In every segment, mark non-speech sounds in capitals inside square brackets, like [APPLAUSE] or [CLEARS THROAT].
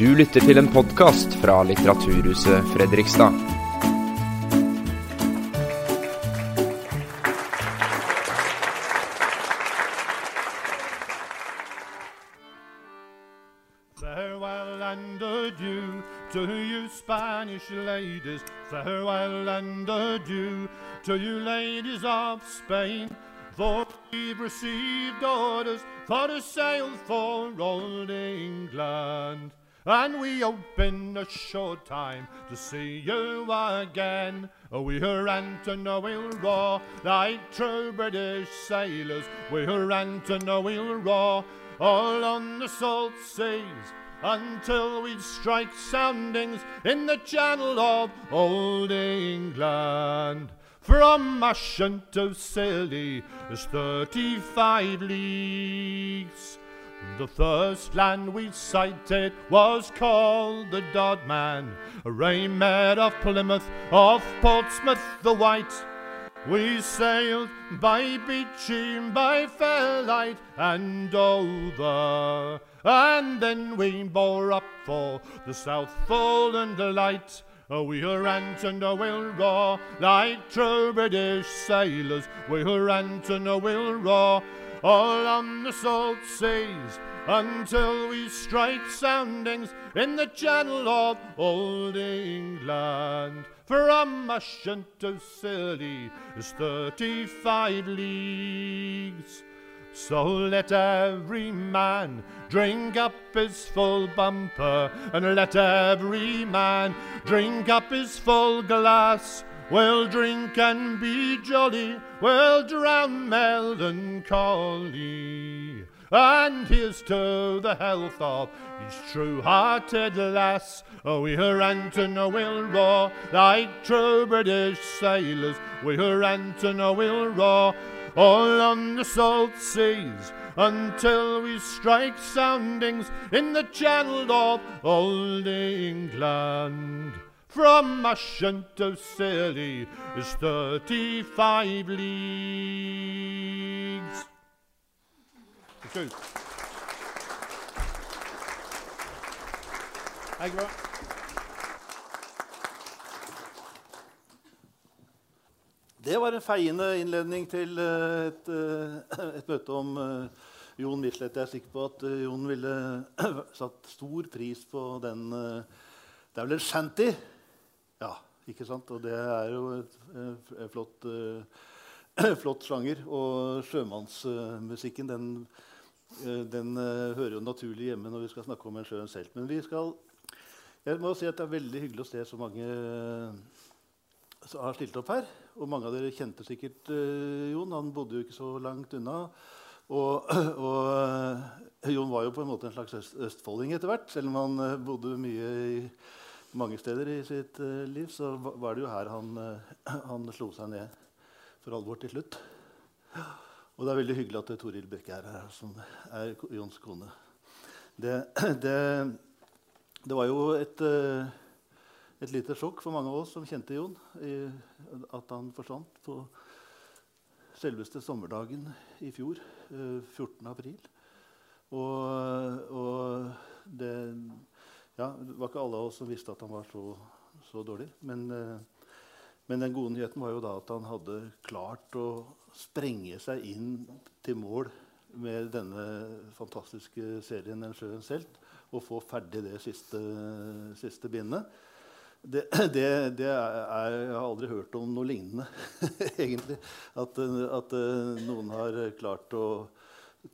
Du lytter til en podkast fra Litteraturhuset Fredrikstad. Farewell and adieu to you Spanish ladies. Farewell and adieu to you ladies of Spain. For we've received orders for to sail for old England. And we hope in a short time to see you again. We rant and we'll roar like true British sailors. We rant and we'll roar all on the salt seas until we strike soundings in the channel of old England. From Ashen to is 35 leagues. The first land we sighted was called the Dodman. Ray met off Plymouth, of Portsmouth the White. We sailed by Beecham, by Fairlight and Dover. And then we bore up for the South Foreland Light. We rant and we'll roar like true British sailors. We rant and we'll roar all on the salt seas until we strike soundings in the channel of old England. From Ashen to Scilly is 35 leagues. So let every man drink up his full bumper, and let every man drink up his full glass. We'll drink and be jolly, we'll drown melancholy. And here's to the health of each true-hearted lass. Oh, we rant and we'll roar like true British sailors. We rant and we'll roar all on the salt seas until we strike soundings in the channel of old England. From Ashen City is 35 leagues. Good. Thank you. Det var en feiende innledning til eh, et, eh, et møte om eh, Jon Michelet. Jeg er sikker på at Jon ville [CLEARS THROAT] satt stor pris på den Det er vel en shanty? Ja, ikke sant? Og det er jo et, et, et flott, eh, [CLEARS THROAT] flott sjanger. Og sjømannsmusikken den, eh, den eh, hører jo naturlig hjemme når vi skal snakke om en sjø selv, Men vi skal jeg må si at det er veldig hyggelig å se så mange som har stilt opp her. Og mange av dere kjente sikkert uh, Jon. Han bodde jo ikke så langt unna. Og, [CLEARS THROAT] og uh, Jon var jo på en måte en slags øst østfolding etter hvert. Selv om han uh, bodde mye i mange steder i sitt liv, så var det jo her han, [CLEARS THROAT] han, slo seg ned for alvor til slutt. Og det er veldig hyggelig at Toril Brekke er her, som er Jons kone. Det, [CLEARS THROAT] det, det var jo et et lite sjokk for mange av oss som kjente Jon, i, at han forsvant på selveste sommerdagen i fjor, eh, 14. april. Og, og det, ja, det, var ikke alle av oss som visste at han var så, så dårlig. Men, eh, men, den gode nyheten var jo da at han hadde klart å sprenge seg inn til mål med denne fantastiske serien 'En sjøens helt' og få ferdig det siste, siste bindet. Det, [CLEARS THROAT] det, det er, jeg har aldri hørt om noe lignende, [LAUGHS] egentlig. At, at, eh, noen har klart å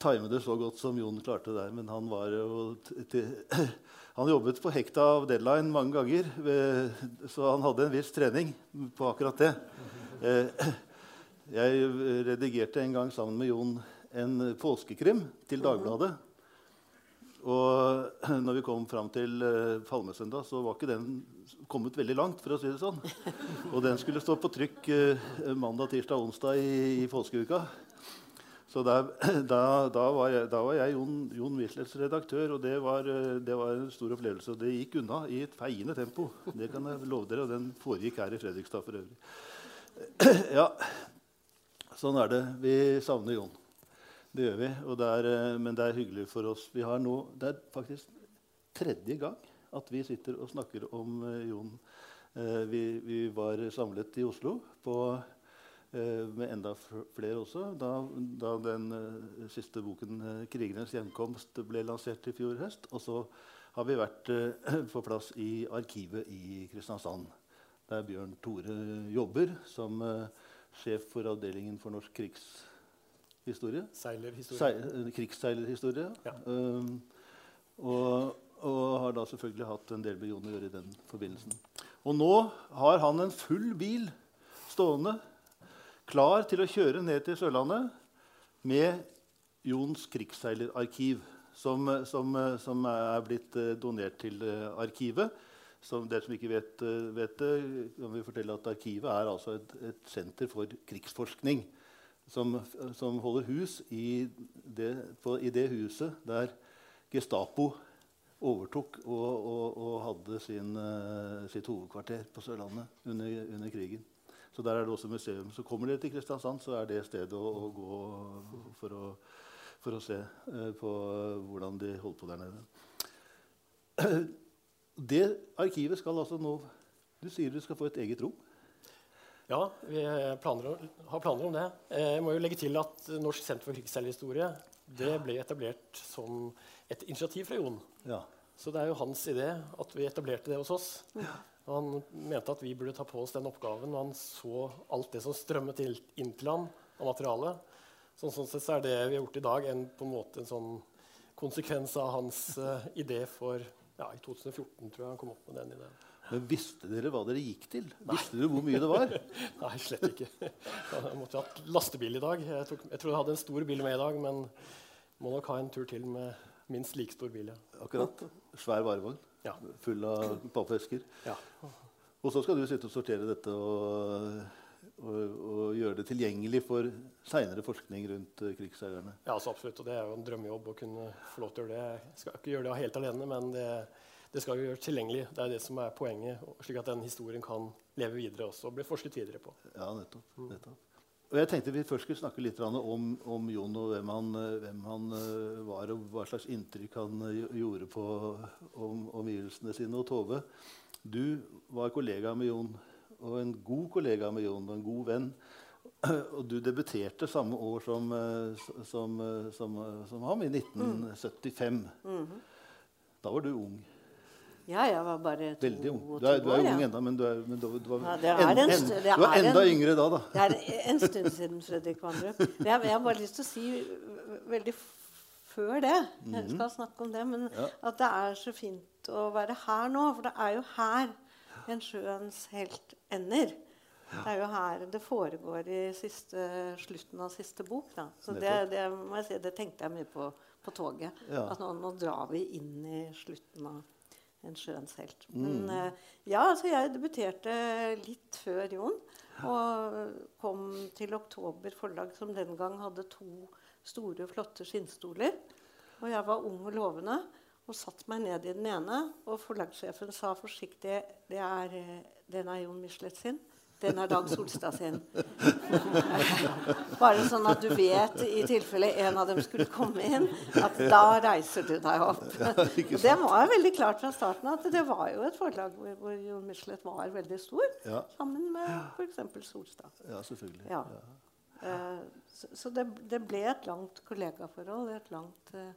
time det så godt som Jon klarte der. Men han var jo til, [CLEARS THROAT] Han jobbet på hekta av deadline mange ganger, så han hadde en viss trening på akkurat det. Eh, jeg redigerte en gang sammen med Jon en påskekrim til Dagbladet. Og når vi kom fram til uh, Palmesøndag, så var ikke den kommet veldig langt. for å si det sånn. Og den skulle stå på trykk mandag, tirsdag, onsdag i, i påskeuka. Så der, [CLEARS THROAT] da, da, var jeg, da, var jeg, Jon, Jon Wisles redaktør, og det var, uh, det var, en stor opplevelse. Og det gikk unna i et feiende tempo. Det kan jeg love dere, og den foregikk her i Fredrikstad for øvrig. [CLEARS THROAT] Ja, sånn er det. Vi savner Jon. Det gjør vi. Det er, eh, men det er hyggelig for oss. Vi har nå, Det er faktisk tredje gang at vi sitter og snakker om eh, Jon. Eh, vi, vi var samlet i Oslo på, eh, med enda flere også da, da den eh, siste boken eh, 'Krigernes hjemkomst' ble lansert i fjor høst. Og så har vi vært eh, [CLEARS THROAT] på plass i arkivet i Kristiansand, der Bjørn Tore jobber som eh, sjef for avdelingen for norsk krigshistorie. Seilerhistorie. Sei- krigsseilerhistorie. Ja. Um, og, og har da selvfølgelig hatt en del med Jon å gjøre i den forbindelsen. Og nå har han en full bil stående, klar til å kjøre ned til Sørlandet med Jons krigsseilerarkiv, som, som, som er blitt eh, donert til eh, arkivet. Som dere som ikke vet, eh, vet det, kan vi fortelle at Arkivet er altså et, et senter for krigsforskning som, som holder hus i det, på, i det huset der Gestapo overtok og, og, og hadde sin, sitt hovedkvarter på Sørlandet under, under krigen. Så der er det også museum. Så kommer dere til Kristiansand, så er det stedet å, å gå for å, for å se eh, på hvordan de holdt på der nede. [CLEARS THROAT] Det arkivet skal altså nå Du sier du skal få et eget rom? Ja, vi planer, om- har planer om det. Eh, Jeg må jo legge til at Norsk senter for krigsseilerhistorie det ble etablert som et initiativ fra Jon. Ja. Så det er jo hans idé at vi etablerte det hos oss. Og han mente at vi burde ta på oss den oppgaven når han så alt det som strømmet inn til ham av materiale. Sånn, sånn sett så er det vi har gjort i dag, en, på en måte en sånn konsekvens av hans uh, idé for ja, I 2014 tror jeg han kom opp med den ideen. Men visste dere hva dere gikk til? Visste dere hvor mye det var? [LAUGHS] Nei, slett ikke. Jeg måtte ha hatt lastebil i dag. Jeg, tok, jeg tror jeg hadde en stor bil med i dag, men må nok ha en tur til med minst like stor bil. Ja. Akkurat. Svær varevogn Ja. full av pappesker. Ja. Og så skal du sitte og sortere dette og, og, og gjøre det tilgjengelig for seinere forskning rundt uh, krigsseilerne. ja, så absolutt. Og det er jo en drømmejobb å kunne få lov til å gjøre det. Jeg skal ikke gjøre det helt alene, men det, det skal jo gjøres tilgjengelig. Det er det som er poenget, slik at den historien kan leve videre også og bli forsket videre på. Ja, nettopp. nettopp. Og jeg tenkte vi først skulle snakke litt om, om Jon og hvem han, eh, hvem han eh, var, og hva slags inntrykk han eh, gjorde på om, omgivelsene sine. Og Tove, du var kollega med Jon, og en god kollega med Jon, og en god venn. [CLEARS THROAT] Og du debuterte samme år som, som, som, som ham, i 1975. Da var du ung. Ja, jeg var bare Veldig ung. 22 Du er, du er år, ung ja. enda, men du, er, men du, du var, Ja, en, en en, du var enda en- yngre da, da. Det er en stund siden, Fredrik Vandrup. Jeg, jeg har bare lyst til å si veldig før det Jeg skal snakke om det, men Ja. at det er så fint å være her nå. For det er jo her en sjøens helt ender. Det er jo her det foregår i siste, slutten av siste bok. Da. Så det, det, si, det tenkte jeg mye på på toget. At nå, nå drar vi inn i slutten av en sjøens helt. Mm. Men eh, ja, altså jeg debuterte litt før Jon. Og kom til Oktober forlag, som den gang hadde to store, flotte skinnstoler. Og jeg var ung og lovende og satte meg ned i den ene. Og forlagssjefen sa forsiktig det er, eh, den er Jon Michelet sin. Den er Dag Solstad sin. Bare sånn at du vet, i tilfelle en av dem skulle komme inn, at da reiser du deg opp. [LAUGHS] Og det var veldig klart fra starten at det var jo et forlag hvor, hvor Jon Michelet var veldig stor, Ja, sammen med f.eks. Solstad. ja selvfølgelig. Ja. Eh, så så det, det ble et langt kollegaforhold, et langt, eh,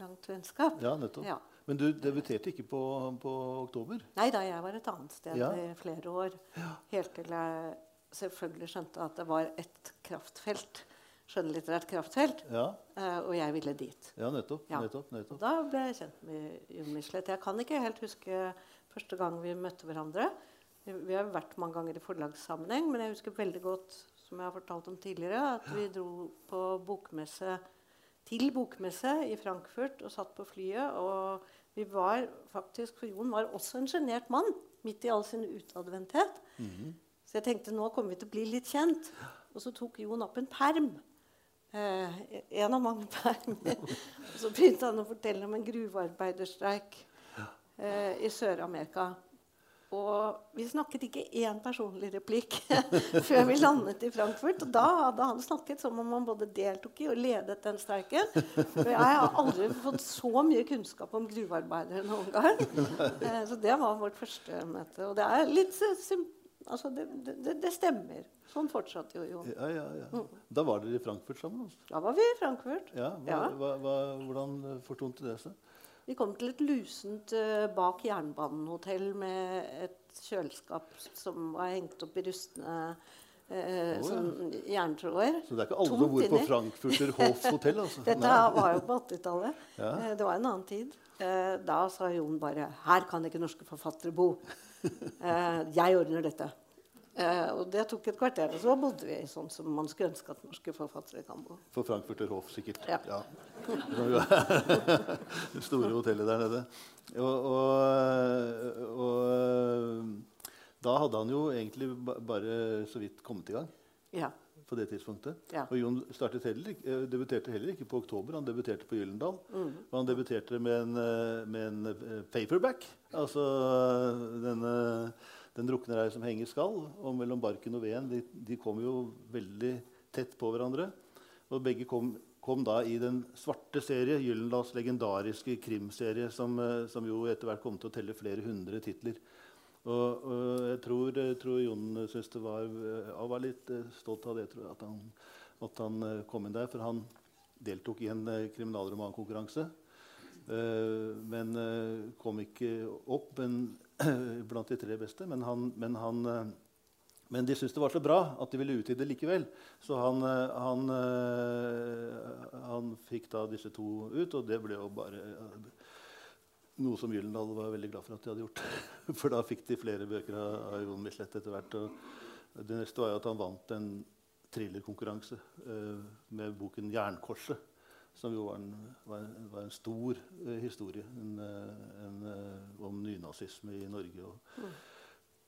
langt vennskap. Ja, nettopp. Men du debuterte ikke på, på oktober? Nei da, jeg var et annet sted Ja. i flere år. Helt til jeg selvfølgelig skjønte at det var et kraftfelt. Skjønnlitterært kraftfelt. Ja, eh, og jeg ville dit. ja nettopp. Ja. nettopp, nettopp. da ble jeg kjent med Jon Michelet. Jeg kan ikke helt huske første gang vi møtte hverandre. Vi har vært mange ganger i forlagssammenheng, men jeg husker veldig godt som jeg har fortalt om tidligere, at vi dro på bokmesse til bokmesse i Frankfurt og satt på flyet. Og vi var faktisk, for Jon var også en sjenert mann midt i all sin utadvendthet. Så jeg tenkte nå kommer vi til å bli litt kjent. Og så tok Jon opp en perm. Eh, en av mange permer. [LAUGHS] Og så begynte han å fortelle om en gruvearbeiderstreik eh, i Sør-Amerika. Og vi snakket ikke én personlig replikk [LAUGHS] før vi landet i Frankfurt. Og da hadde han snakket som om han både deltok i og ledet den streiken. Og jeg har aldri fått så mye kunnskap om gruvearbeidere noen gang. Eh, så det var vårt første møte. Og det er litt altså det, det, det, stemmer. Sånn fortsatte jo Jon. Ja, ja, ja. Da var dere i Frankfurt sammen? Altså. Da var vi i Frankfurt. Ja, hva, hva, hva, Hvordan fortonte det seg? Vi kom til et lusent uh, bak jernbanehotell med et kjøleskap som var hengt opp i rustne uh, oh, sånn jerntråder. Så det er ikke alle som bor på Frankfurter Hof hotell? Altså. [LAUGHS] Dette Nei. var jo på 80-tallet. [LAUGHS] Ja. Uh, det var en annen tid. da sa Jon bare 'Her kan ikke norske forfattere bo'. [LAUGHS] jeg ordner dette. Eh, og det tok et kvarter, og så bodde vi sånn som man skulle ønske at norske forfattere kan bo. For Frankfurter Hof, sikkert. Ja. ja. [LAUGHS] det store hotellet der nede. Og, og, og, da hadde han jo egentlig bare så vidt kommet i gang. Ja. På det tidspunktet. Ja. Og Jon heller, eh, debuterte heller ikke på oktober, han debuterte på Gyllendal. Mm. Og han debuterte med en, eh, med en eh, paperback. Altså denne den drukner ei som henger skall. Og mellom barken og veden de, de kom jo veldig tett på hverandre. Og begge kom, kom da i den svarte serie, Gyllendals legendariske krimserie, som, eh, som, jo etter hvert kom til å telle flere hundre titler. Og, og jeg, tror, jeg, tror, Jon syntes det var eh, var litt eh, stolt av det, at han, at han kom inn der. For han deltok i en kriminalromankonkurranse. Men kom ikke opp. Men [CLEARS THROAT] blant de tre beste. Men, han, men, han, eh, men de syntes det var så bra at de ville utvide likevel. Så han, eh, han, eh, han, fikk da disse to ut, og det ble jo bare noe som Gyllendal var veldig glad for at de hadde gjort. [LAUGHS] For da fikk de flere bøker av, Jon Michelet etter hvert. Og det neste var jo at han vant en thrillerkonkurranse med boken 'Jernkorset' som jo var en, var en, var en stor uh, historie en, uh, om nynazisme i Norge. Og, mm.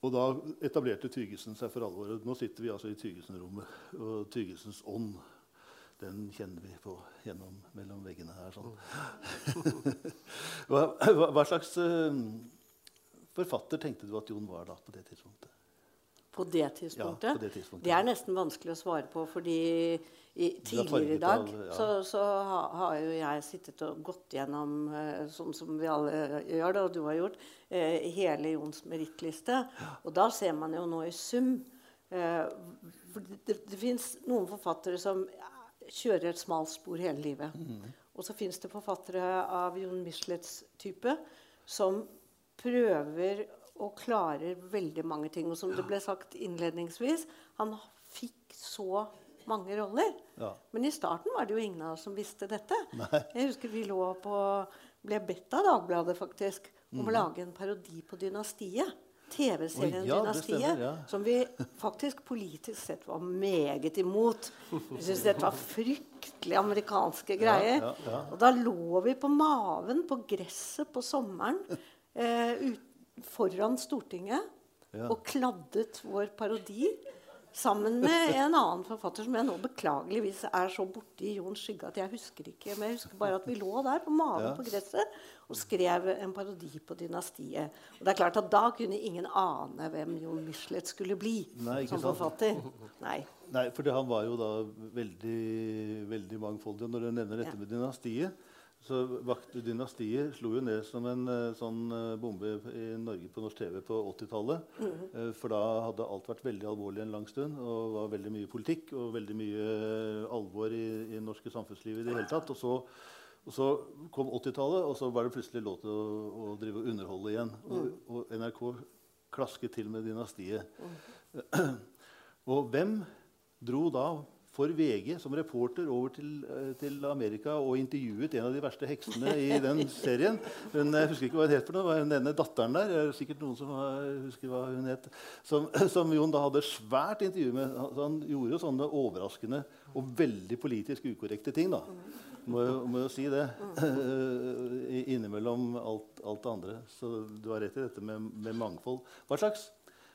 og, da etablerte Tygesen seg for alvor. Nå sitter vi altså i Tygesen-rommet, og Tygesens ånd den kjenner vi på gjennom mellom veggene her. Sånn. [LAUGHS] hva, hva, hva, slags uh, forfatter tenkte du at Jon var da på det tidspunktet? På det tidspunktet? Ja, på det, tidspunktet. det er nesten vanskelig å svare på, fordi i, tidligere i dag av, ja. så, så har, har, jo jeg sittet og gått gjennom, eh, sånn som vi alle gjør det, og du har gjort, eh, hele Jons merittliste. Ja. Og da ser man jo nå i sum eh, det, det, det fins noen forfattere som kjører et smalt spor hele livet. Mm. Og så fins det forfattere av Jon Michelets type som prøver og klarer veldig mange ting. Og som det ble sagt innledningsvis, han fikk så mange roller. Ja. Men i starten var det jo ingen av oss som visste dette. Nei. Jeg husker vi lå på, ble bedt av Dagbladet faktisk om mm. å lage en parodi på Dynastiet. TV-serien ja, Dynastiet. Stemmer, ja. Som vi faktisk politisk sett var meget imot. Vi syntes dette var fryktelig amerikanske greier. Ja, og da lå vi på maven på gresset på sommeren eh, ut, foran Stortinget og kladdet vår parodi Sammen med [LAUGHS] en annen forfatter som jeg nå beklageligvis er så borti Jons Skygge at jeg husker ikke. Men jeg husker bare at vi lå der på magen ja. på gresset og skrev en parodi på dynastiet. Og det er klart at Da kunne ingen ane hvem Jon Michelet skulle bli Nei, som forfatter. Nei. Nei, for han var jo da veldig, veldig mangfoldig. Når du nevner dette ja. med dynastiet, så Vaktdynastiet slo jo ned som en uh, sånn uh, bombe i Norge på norsk TV på 80-tallet. Mm. Uh, for da hadde alt vært veldig alvorlig en lang stund. Og var veldig mye politikk og veldig mye alvor i, i norske samfunnsliv i det hele tatt. Og så, og så kom 80-tallet, og så var det plutselig lov til å, å drive og underholde igjen. Og, og, NRK klasket til med Dynastiet. Mm. [CLEARS THROAT] og hvem dro da for VG som reporter over til, eh, til, Amerika og intervjuet en av de verste heksene i den serien. Hun, jeg husker ikke hva hun het. for noe, Denne datteren der det er sikkert noen som husker hva hun het, som, [LAUGHS] som Jon da hadde svært intervju med. Så han gjorde jo sånne overraskende og veldig politisk ukorrekte ting. da. Må jo, må jo si det. [LAUGHS] Innimellom alt, alt det andre. Så du har rett i dette med, med mangfold. Hva slags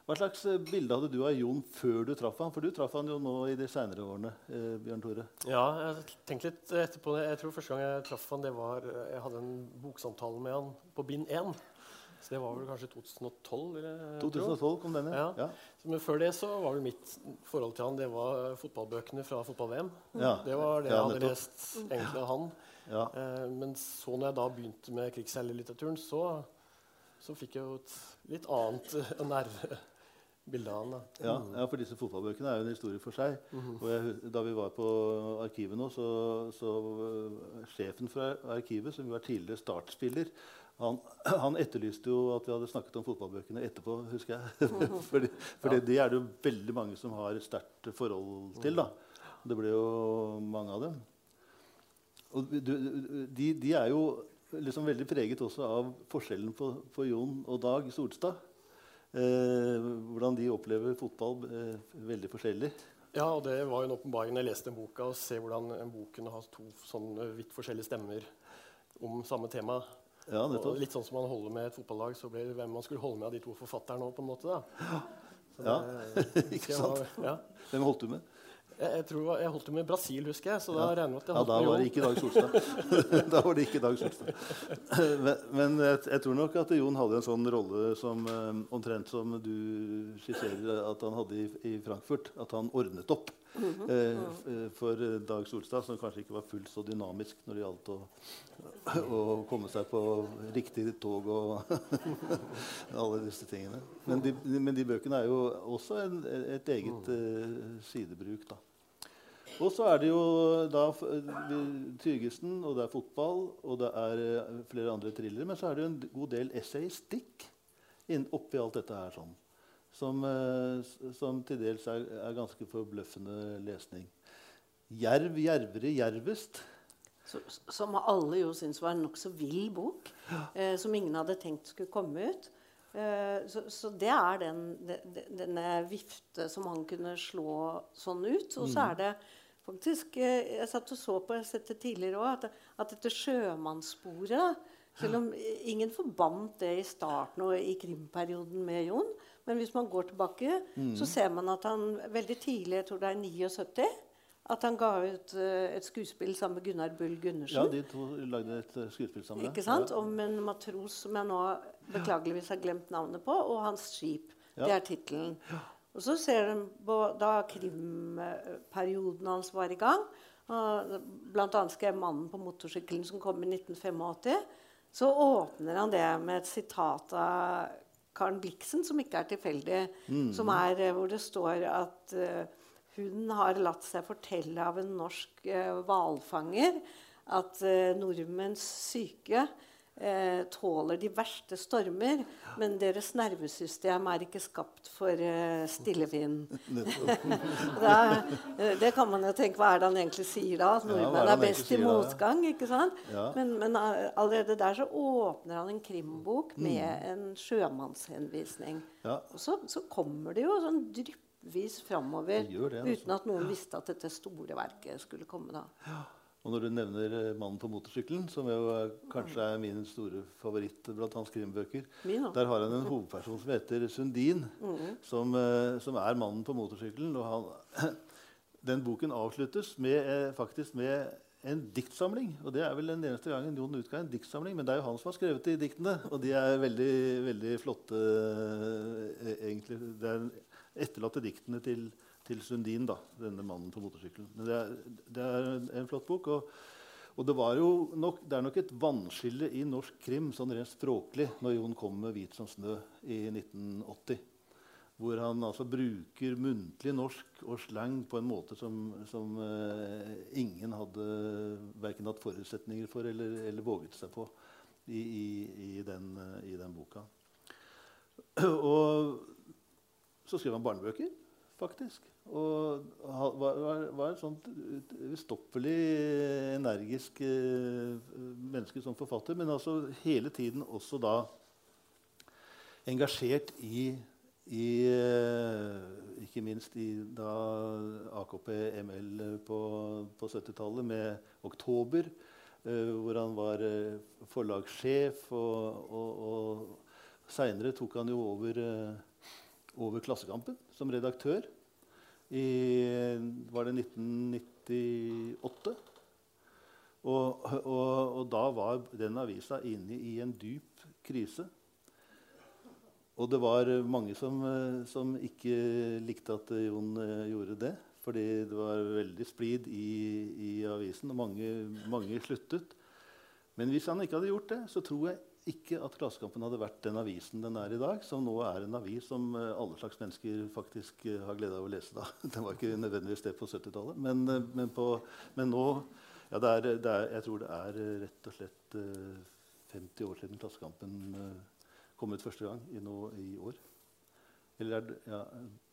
hva slags eh, bilde hadde du av Jon før du traff han? For du traff han jo nå i de seinere årene. Eh, Bjørn Tore. Ja, jeg tenkte litt etterpå. Jeg tror Første gang jeg traff han, det var eh, jeg hadde en boksamtale med han på bind 1. Så det var vel kanskje 2012? Vil jeg tro. 2012 kom denne. Ja. Ja. Men før det så var vel mitt forhold til han det var fotballbøkene fra fotball-VM. Ja. Det var det jeg hadde lest egentlig av han. Ja. Eh, men så når jeg da begynte med krigsseilerlitteraturen, så, så fikk jeg jo et litt annet eh, nervebilde av han. da. Ja, ja, for disse fotballbøkene er jo en historie for seg. Og jeg, da vi var på arkivet nå, så, så uh, sjefen fra arkivet, som jo er tidligere startspiller, han, [CLEARS THROAT] han etterlyste jo at vi hadde snakket om fotballbøkene etterpå, husker jeg. [LAUGHS] fordi ja. det er det jo veldig mange som har sterkt forhold til. da. Det ble jo mange av dem. Og du, de, de er jo liksom veldig preget også av forskjellen på, på Jon og Dag Solstad. Eh, hvordan de opplever fotball eh, veldig forskjellig. Ja, og det var jo en åpenbaring når jeg leste den boka, å se hvordan en bok kunne ha to sånn vidt forskjellige stemmer om samme tema. Ja, Og litt sånn som man holder med et fotballag, så ble det hvem man skulle holde med av de to forfatterne òg, på en måte. da. Ja, [LAUGHS] ikke sant? Ja. Hvem holdt du med? Jeg, jeg, tror, jeg holdt jo med Brasil, husker jeg. Så da regner jeg med at jeg Ja, [LAUGHS] [LAUGHS] da var det ikke Dag Solstad. da var det ikke Dag Solstad. Men, men jeg, jeg tror nok at Jon hadde en sånn rolle som eh, omtrent som du skisserer at han hadde i, i Frankfurt. At han ordnet opp. eh, f- eh, for Dag Solstad, som kanskje ikke var fullt så dynamisk når det gjaldt å, å komme seg på riktig tog og [LAUGHS] alle disse tingene. Men de, men de bøkene er jo også en, et eget eh, sidebruk. da. Og så er det jo da Tygesen, Tyrgesen, og det er fotball, og det er eh, flere andre thrillere. Men så er det jo en god del essaystikk oppi alt dette her. sånn. Som, eh, som til dels er, er ganske forbløffende lesning. Jerv, jervere, jervest. Som alle jo syns var en nokså vill bok, eh, som ingen hadde tenkt skulle komme ut. Eh, så, så det er den, de, de, denne vifte som han kunne slå sånn ut. Og så er det faktisk eh, Jeg satt og så på jeg har sett det tidligere også, at, at dette sjømannssporet Selv om ingen forbandt det i starten og i krimperioden med Jon. Men hvis man går tilbake, så ser man at han veldig tidlig, jeg tror det er 79 at han ga ut uh, et skuespill sammen med Gunnar Bull Gundersen. Ja, de to lagde et uh, skuespill sammen. Ikke sant? Om en matros som jeg nå beklageligvis har glemt navnet på, og hans skip. Ja. Det er tittelen. Og så ser de på da krimperioden hans var i gang. annet skrev 'Mannen på motorsykkelen', som kom i 1985. Så åpner han det med et sitat av Karen Blixen, som ikke er tilfeldig. Som er eh, hvor det står at eh, hun har latt seg fortelle av en norsk eh, hvalfanger at nordmenns syke eh, tåler de verste stormer, men deres nervesystem er ikke skapt for eh, stille vind. [LAUGHS] [LAUGHS] eh, det kan man jo tenke, Hva er det han egentlig sier da? At nordmenn ja, er, best i sier da, ja? motgang. ikke sant? Ja. Men, men eh, allerede der så åpner han en krimbok Mm. med en sjømannshenvisning. Og så, så kommer det jo sånn dryppvis framover det, altså. uten at noen visste at dette store verket skulle komme da. Og når du nevner eh, 'Mannen på motorsykkelen', som jo er, kanskje er min store favoritt blant hans krimbøker, der har han en hovedperson som heter Sundin, som, -hmm. som er mannen på motorsykkelen. Og han, [CLEARS THROAT] den boken avsluttes med, eh, faktisk med en diktsamling. Og det er vel den eneste gangen Jon utga en diktsamling. Men det er jo han som har skrevet de diktene, og de er veldig, veldig flotte. eh, egentlig. Det er etterlatte diktene til, til Sundin, da, denne mannen på motorsykkelen. Men det er, det er en flott bok. og og det, nok, det er nok et vannskille i norsk krim sånn rent språklig når Jon kom med 'Hvit som snø' i 1980. Hvor han altså bruker muntlig norsk og slang på en måte som, som eh, ingen hadde verken hatt forutsetninger for eller, eller våget seg på i, i, i, den, i den boka. [CLEARS THROAT] Og så skrev han barnebøker, faktisk. Og var, var, et sånt ustoppelig energisk eh, menneske som forfatter. Men altså hele tiden også da engasjert i, i eh, Ikke minst i da AKP-ML på, på 70-tallet med 'Oktober', eh, hvor han var forlagssjef. Og, og, og seinere tok han jo over, over Klassekampen som redaktør. I var det 1998. Og, og, og da var den avisa inne i en dyp krise. og det var mange som, som ikke likte at Jon eh, gjorde det. Fordi det var veldig splid i, i avisen, og mange, mange sluttet. Men hvis han ikke hadde gjort det, så tror jeg ikke at Klassekampen hadde vært den avisen den er i dag, som nå er en avis som eh, alle slags mennesker faktisk eh, har glede av å lese. da. [LAUGHS] Den var ikke nødvendigvis det på 70-tallet, men, eh, men, men nå ja, det er, det er, Jeg tror det er rett og slett eh, 50 år siden Klassekampen kom ut første gang i, nå, i år. Eller er det, ja,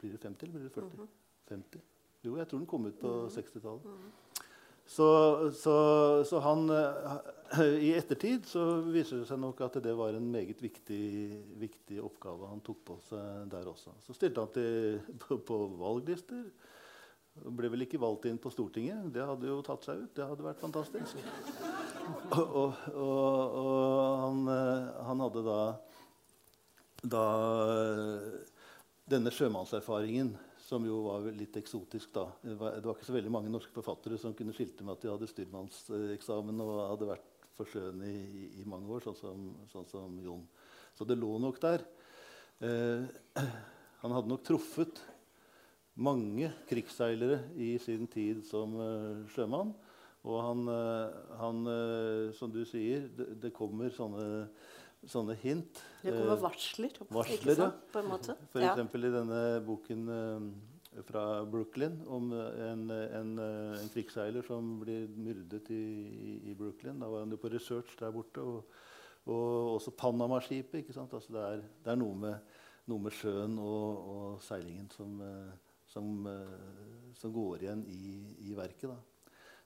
blir det 50 eller blir det 40? 50? Jo, jeg tror den kom ut på 60-tallet. Så, så, så han eh, I ettertid så viser det seg nok at det var en meget viktig, viktig oppgave han tok på seg der også. Så stilte han til, på, på valglister. Ble vel ikke valgt inn på Stortinget. Det hadde jo tatt seg ut. Det hadde vært fantastisk. Og, og, og, han, eh, han hadde da, da eh, denne sjømannserfaringen, som jo var litt eksotisk da. Det var, det var ikke så veldig mange norske forfattere som kunne skilte med at de hadde styrmannseksamen og hadde vært for sjøen i, i, mange år, sånn som, sånn som Jon. Så det lå nok der. Eh, [CLEARS THROAT] han hadde nok truffet mange krigsseilere i sin tid som eh, sjømann. Og han, eh, han eh, som du sier, det, det kommer sånne, sånne hint. Det kommer eh, varsler. varsler, ja. sant? På en måte. [LAUGHS] for Ja. eksempel i denne boken eh, fra Brooklyn om eh, en, en, en krigsseiler som blir myrdet i, i, i Brooklyn. Da var han jo på research der borte. Og, og også Panama-skipet. ikke sant? Altså det, er, det er noe med, noe med sjøen og, og seilingen som, som, som går igjen i, i verket. da.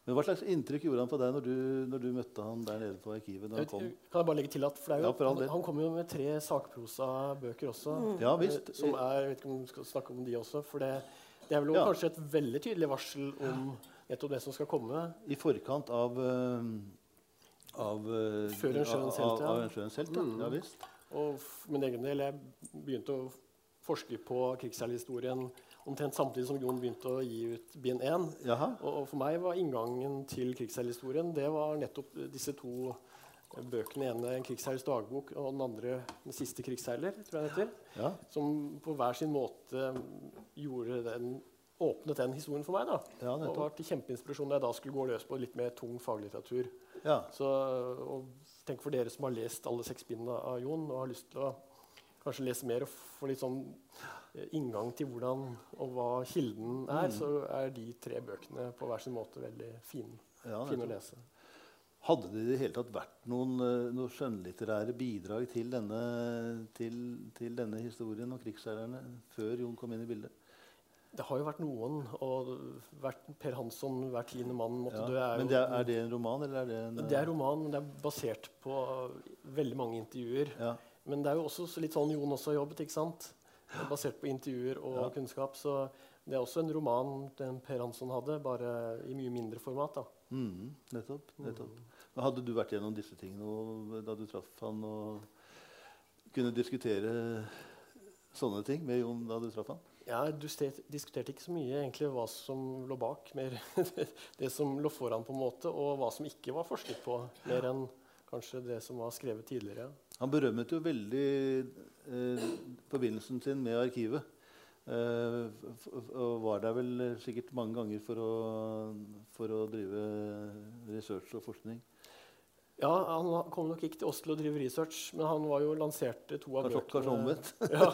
Men Hva slags inntrykk gjorde han på deg når du, når du møtte han der nede på arkivet? Jeg han kom? Kan jeg bare legge til at for det er jo, Ja, for han, han kom jo med tre sakprosa-bøker også. Ja, visst. eh, Som er, jeg vet ikke om vi skal snakke om de også. For det, det er vel Ja. kanskje et veldig tydelig varsel om nettopp det som skal komme. I forkant av uh, av, uh, Før en sjøens helt, av, ja. av en sjøens helt, ja. Mm. ja visst. Og for min egen del, jeg begynte å forske på krigsseilhistorien omtrent samtidig som Jon begynte å gi ut bind 1. Og, og for meg var inngangen til krigsseilhistorien det var nettopp disse to bøkene. Den ene 'En krigsseilers dagbok' og den andre 'Den siste krigsseiler'. tror jeg den heter. Ja. Som på hver sin måte gjorde den, åpnet den historien for meg. da. Ja, og var til kjempeinspirasjon da jeg da skulle gå løs på litt mer tung faglitteratur. Ja. Så, og tenk for dere som har lest alle seks bindene av Jon og har lyst til å kanskje lese mer og få litt sånn eh, inngang til hvordan og hva kilden er, Mm. så er de tre bøkene på hver sin måte veldig fine, Ja, fine å lese. Hadde det i det hele tatt vært noen, eh, noen skjønnlitterære bidrag til denne, til, til denne historien om krigsseilerne før Jon kom inn i bildet? Det har jo vært noen, og vært Per Hansson, hver tiende mann måtte Ja. dø. Er Men det er, er det en roman, eller er det en det er roman, men det er basert på veldig mange intervjuer. Ja. Men det er jo også litt sånn Jon også har jobbet, ikke sant? Er Basert på intervjuer og Ja. kunnskap. Så det er også en roman den Per Hansson hadde, bare i mye mindre format. da. Mm, nettopp. nettopp. Mm. Hadde du vært gjennom disse tingene da du traff han og kunne diskutere sånne ting med Jon da du traff han? Ja, Du diskuterte ikke så mye egentlig hva som lå bak, mer [LAUGHS] det som lå foran, på en måte, og hva som ikke var forsket på, mer enn kanskje det som var skrevet tidligere. Han berømmet jo veldig eh, forbindelsen sin med arkivet. Eh, og var der vel sikkert mange ganger for å, for å drive research og forskning. Ja, Han kom nok ikke til oss til å drive research, men han var jo lanserte to av bøkene. [LAUGHS] ja.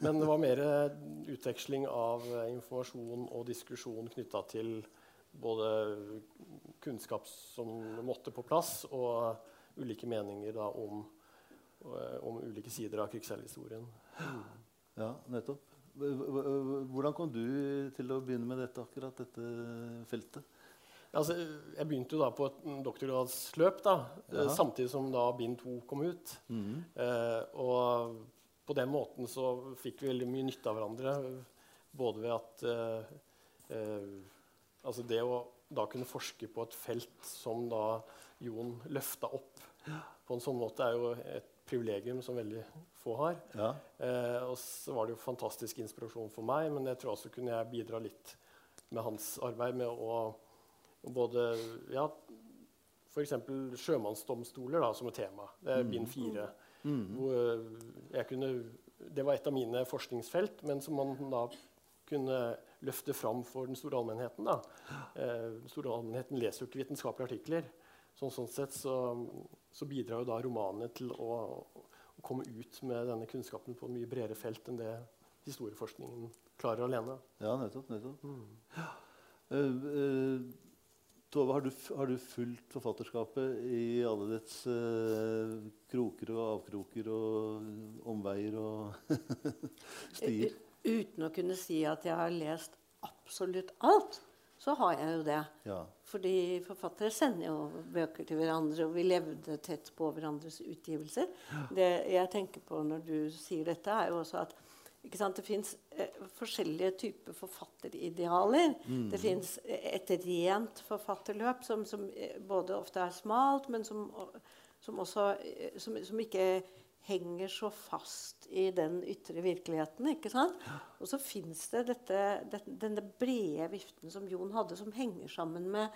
Men det var mer utveksling av eh, informasjon og diskusjon knytta til både kunnskap som måtte på plass, og ulike meninger da, om, om ulike sider av krigsseilhistorien. Ja, nettopp. Hvordan kom du til å begynne med dette, akkurat dette feltet? Altså, jeg begynte jo da på et doktorgradsløp, da, ja. Samtidig som da bind to kom ut. Eh, og på den måten så fikk vi veldig mye nytte av hverandre. Både ved at eh, eh, Altså det å da kunne forske på et felt som da Jon løfta opp på en sånn måte, er jo et privilegium som veldig få har. Ja. Eh, og så var det jo fantastisk inspirasjon for meg, men jeg tror også kunne jeg bidra litt med hans arbeid med å både ja, F.eks. sjømannsdomstoler da, som et tema. Det er bind fire. Hvor jeg kunne, det var et av mine forskningsfelt, men som man da kunne løfte fram for den store allmennheten. Da. Eh, den store allmennheten leser jo ikke vitenskapelige artikler. Så, sånn sett så, så bidrar jo da romanene til å, å komme ut med denne kunnskapen på et mye bredere felt enn det historieforskningen klarer alene. Ja, nettopp. nettopp. Ja. Uh, uh, Tove, har du, har du, fulgt forfatterskapet i alle dets uh, kroker og avkroker og omveier og [LAUGHS] stier? Uten å kunne si at jeg har lest absolutt alt, så har jeg jo det. Ja. Fordi forfattere sender jo bøker til hverandre, og vi levde tett på hverandres utgivelser. Det jeg tenker på når du sier dette, er jo også at det fins eh, forskjellige typer forfatteridealer. Mm. Det fins et rent forfatterløp som, som, eh, både ofte er smalt, men som, som også eh, som, som ikke henger så fast i den ytre virkeligheten. ikke sant? Og så fins det dette, dette, denne brede viften som Jon hadde, som henger sammen med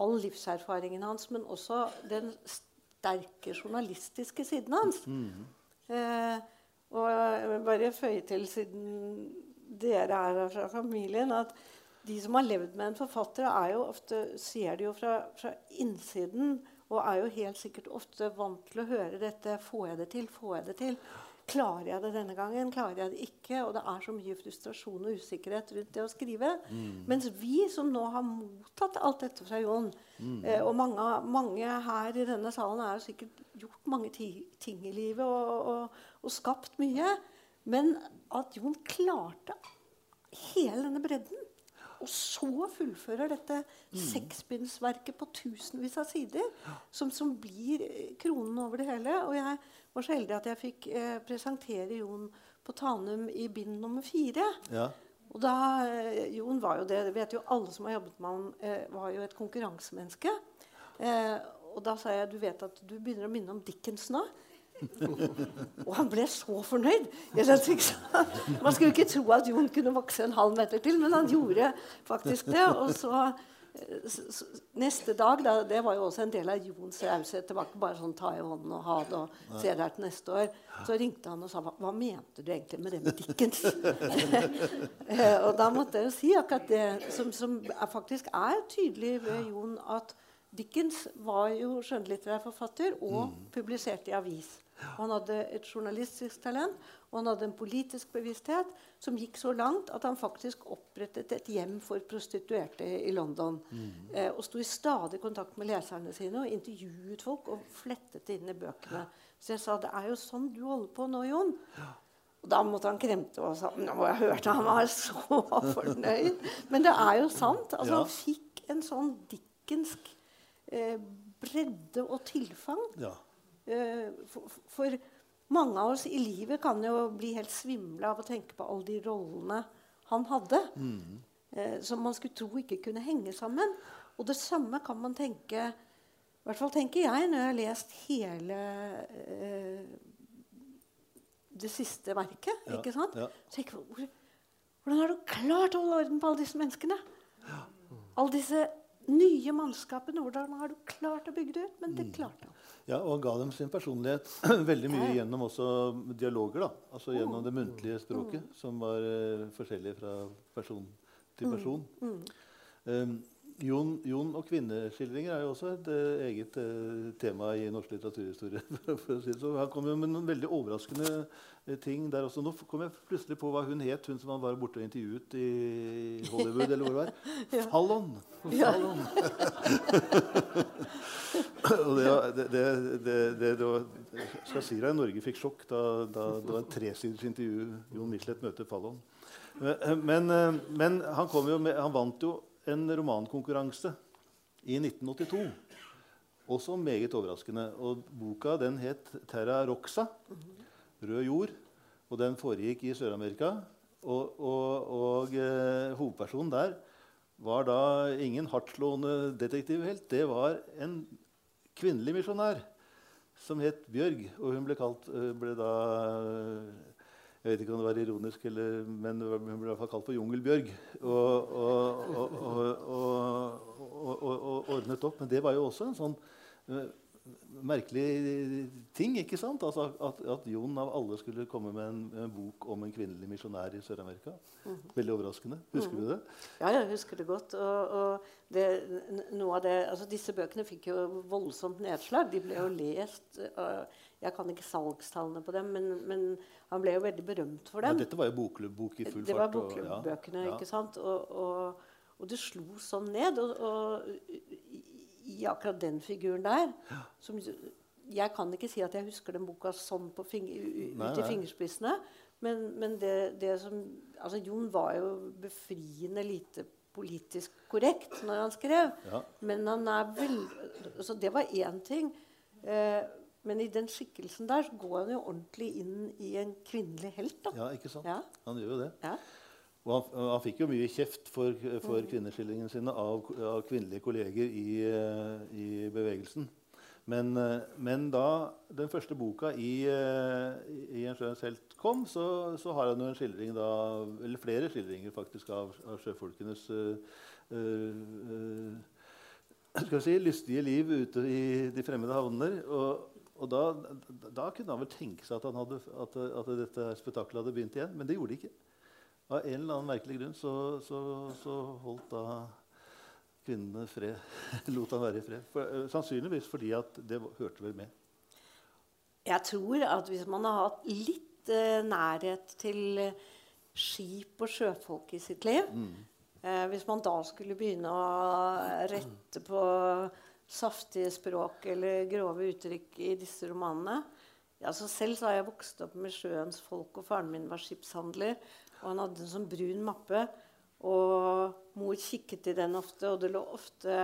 all livserfaringen hans, men også den sterke journalistiske siden hans. Mm. Eh, og jeg vil bare føye til, siden dere er fra familien, at de som har levd med en forfatter, er jo ofte, ser det jo fra, fra innsiden og er jo helt sikkert ofte vant til å høre dette. Får jeg det til? Får jeg det til? Klarer jeg det denne gangen? Klarer jeg det ikke? Og det er så mye frustrasjon og usikkerhet rundt det å skrive. Mm. Mens vi som nå har mottatt alt dette fra Jon, mm. eh, og mange, mange, her i denne salen har sikkert gjort mange ting i livet og, og, og skapt mye, men at Jon klarte hele denne bredden og så fullfører dette mm. seksbindsverket på tusenvis av sider, som, som, blir eh, kronen over det hele. Og jeg var så heldig at jeg fikk eh, presentere Jon på Tanum i bind nummer fire. Ja. Og da, eh, Jon var jo det, det vet jo alle som har jobbet med han, eh, var jo et konkurransemenneske. Eh, og da sa jeg du vet at du begynner å minne om Dickens nå og han ble så fornøyd. Man skulle ikke tro at Jon kunne vokse en halv meter til, men han gjorde faktisk det. Og så, så Neste dag da, Det var jo også en del av Jons raushet. Det var ikke bare sånn ta i hånden og ha det og se der til neste år. Så ringte han og sa hva, hva mente du egentlig med det med Dickens? [LAUGHS] og da måtte jeg jo si akkurat det som, som er, faktisk er tydelig ved Jon, at Dickens var jo skjønnlitterær forfatter og mm. publiserte i avis. Han hadde et journalistisk talent og han hadde en politisk bevissthet som gikk så langt at han faktisk opprettet et hjem for prostituerte i London. Mm. Eh, og sto i stadig kontakt med leserne sine og intervjuet folk og flettet det inn i bøkene. Så jeg sa det er jo sånn du holder på nå, Jon. Og da måtte han kremte og sa Nå jeg hørte han var så [LAUGHS] fornøyd. Men det er jo sant. Altså, Han fikk en sånn dickensk eh, bredde og tilfang. Ja. Eh, for, mange av oss i livet kan jo bli helt svimle av å tenke på alle de rollene han hadde. Mm. Eh, som man skulle tro ikke kunne henge sammen. Og det samme kan man tenke I hvert fall tenker jeg når jeg har lest hele eh, det siste verket. Ja, ikke sant? Ja. tenker Hvordan har du klart å holde orden på alle disse menneskene? Ja. Alle disse nye mannskapene. Hvordan har du klart å bygge det ut? Men det mm. klarte han. Ja, Og ga dem sin personlighet [CLEARS THROAT] veldig mye gjennom også dialoger. da, altså Gjennom det muntlige språket, mm. som var uh, forskjellig fra person til mm. person. Um, Jon, Jon, og kvinneskildringer er jo også et uh, eget uh, tema i norsk litteraturhistorie. [LAUGHS] for å si det. Så Han kom jo med noen veldig overraskende uh, ting der også. Nå kom jeg plutselig på hva hun het, hun som han var borte og intervjuet i Hollywood. eller hvor det var. [LAUGHS] ja. Fallon! Fallon. [LAUGHS] og det, det, det, det, var, skal si deg, Norge fikk sjokk da, da det var en tresiders intervju Jon Michelet møter Fallon. Men, men han, med, han vant jo en romankonkurranse i 1982. Også meget overraskende. Og boka den het 'Terra Roxa', 'Rød jord'. Og den foregikk i Sør-Amerika. Og, og, og eh, hovedpersonen der var da ingen hardtslående detektivhelt. Det var en kvinnelig misjonær som het Bjørg. Og hun ble, kalt, eh, ble da jeg vet ikke om det var ironisk, eller, men hun ble i hvert fall kalt for Jungelbjørg. Og, og, og, og, ordnet opp. Men det var jo også en sånn uh, merkelig ting. ikke sant? Altså at, at Jon av alle skulle komme med en, en bok om en kvinnelig misjonær i Sør-Amerika. Veldig overraskende. Husker du det? Ja, jeg husker det godt. Og, og det, noe av det, altså disse bøkene fikk jo voldsomt nedslag. De ble jo lest. og jeg kan ikke salgstallene på dem, men, men han ble jo veldig berømt for Ja, dem. dette var jo bokklubb-bok i full Det var fart. og- ja, ikke sant? Og, og, og det slo sånn ned. Og, i, akkurat den figuren der som, Jeg kan ikke si at jeg husker den boka sånn på fing, u- u- Nei, i fingerspissene. Men, men det, det som Altså, Jon var jo befriende lite politisk korrekt når han skrev. Ja. Men han er vel Så det var én ting. Eh, men i den skikkelsen der så går han jo ordentlig inn i en kvinnelig helt. da. ja, ikke sant? Ja. Han gjør jo det. Ja. Og han, han fikk jo mye kjeft for, for kvinneskildringene sine av, av kvinnelige kolleger i, eh, i bevegelsen. Men, eh, men da den første boka i, eh, i 'En sjøens helt' kom, så, så har han jo en skildring da, eller flere skildringer faktisk av, av sjøfolkenes uh, uh, skal vi si, lystige liv ute i de fremmede havner. Og, og da, da kunne han vel tenke seg at, han hadde, at, at dette spetakkelet hadde begynt igjen. Men det gjorde det ikke. Av en eller annen merkelig grunn så, så, så holdt da kvinnene fred. [LAUGHS] Lot han være i fred. For, eh, sannsynligvis fordi at det hørte vel med. Jeg tror at hvis man har hatt litt eh, nærhet til skip og sjøfolk i sitt liv eh, Hvis man da skulle begynne å rette på saftige språk eller grove uttrykk i disse romanene altså Selv så har jeg vokst opp med sjøens folk, og faren min var skipshandler. Og han hadde en sånn brun mappe. Og mor kikket i den ofte, og det lå ofte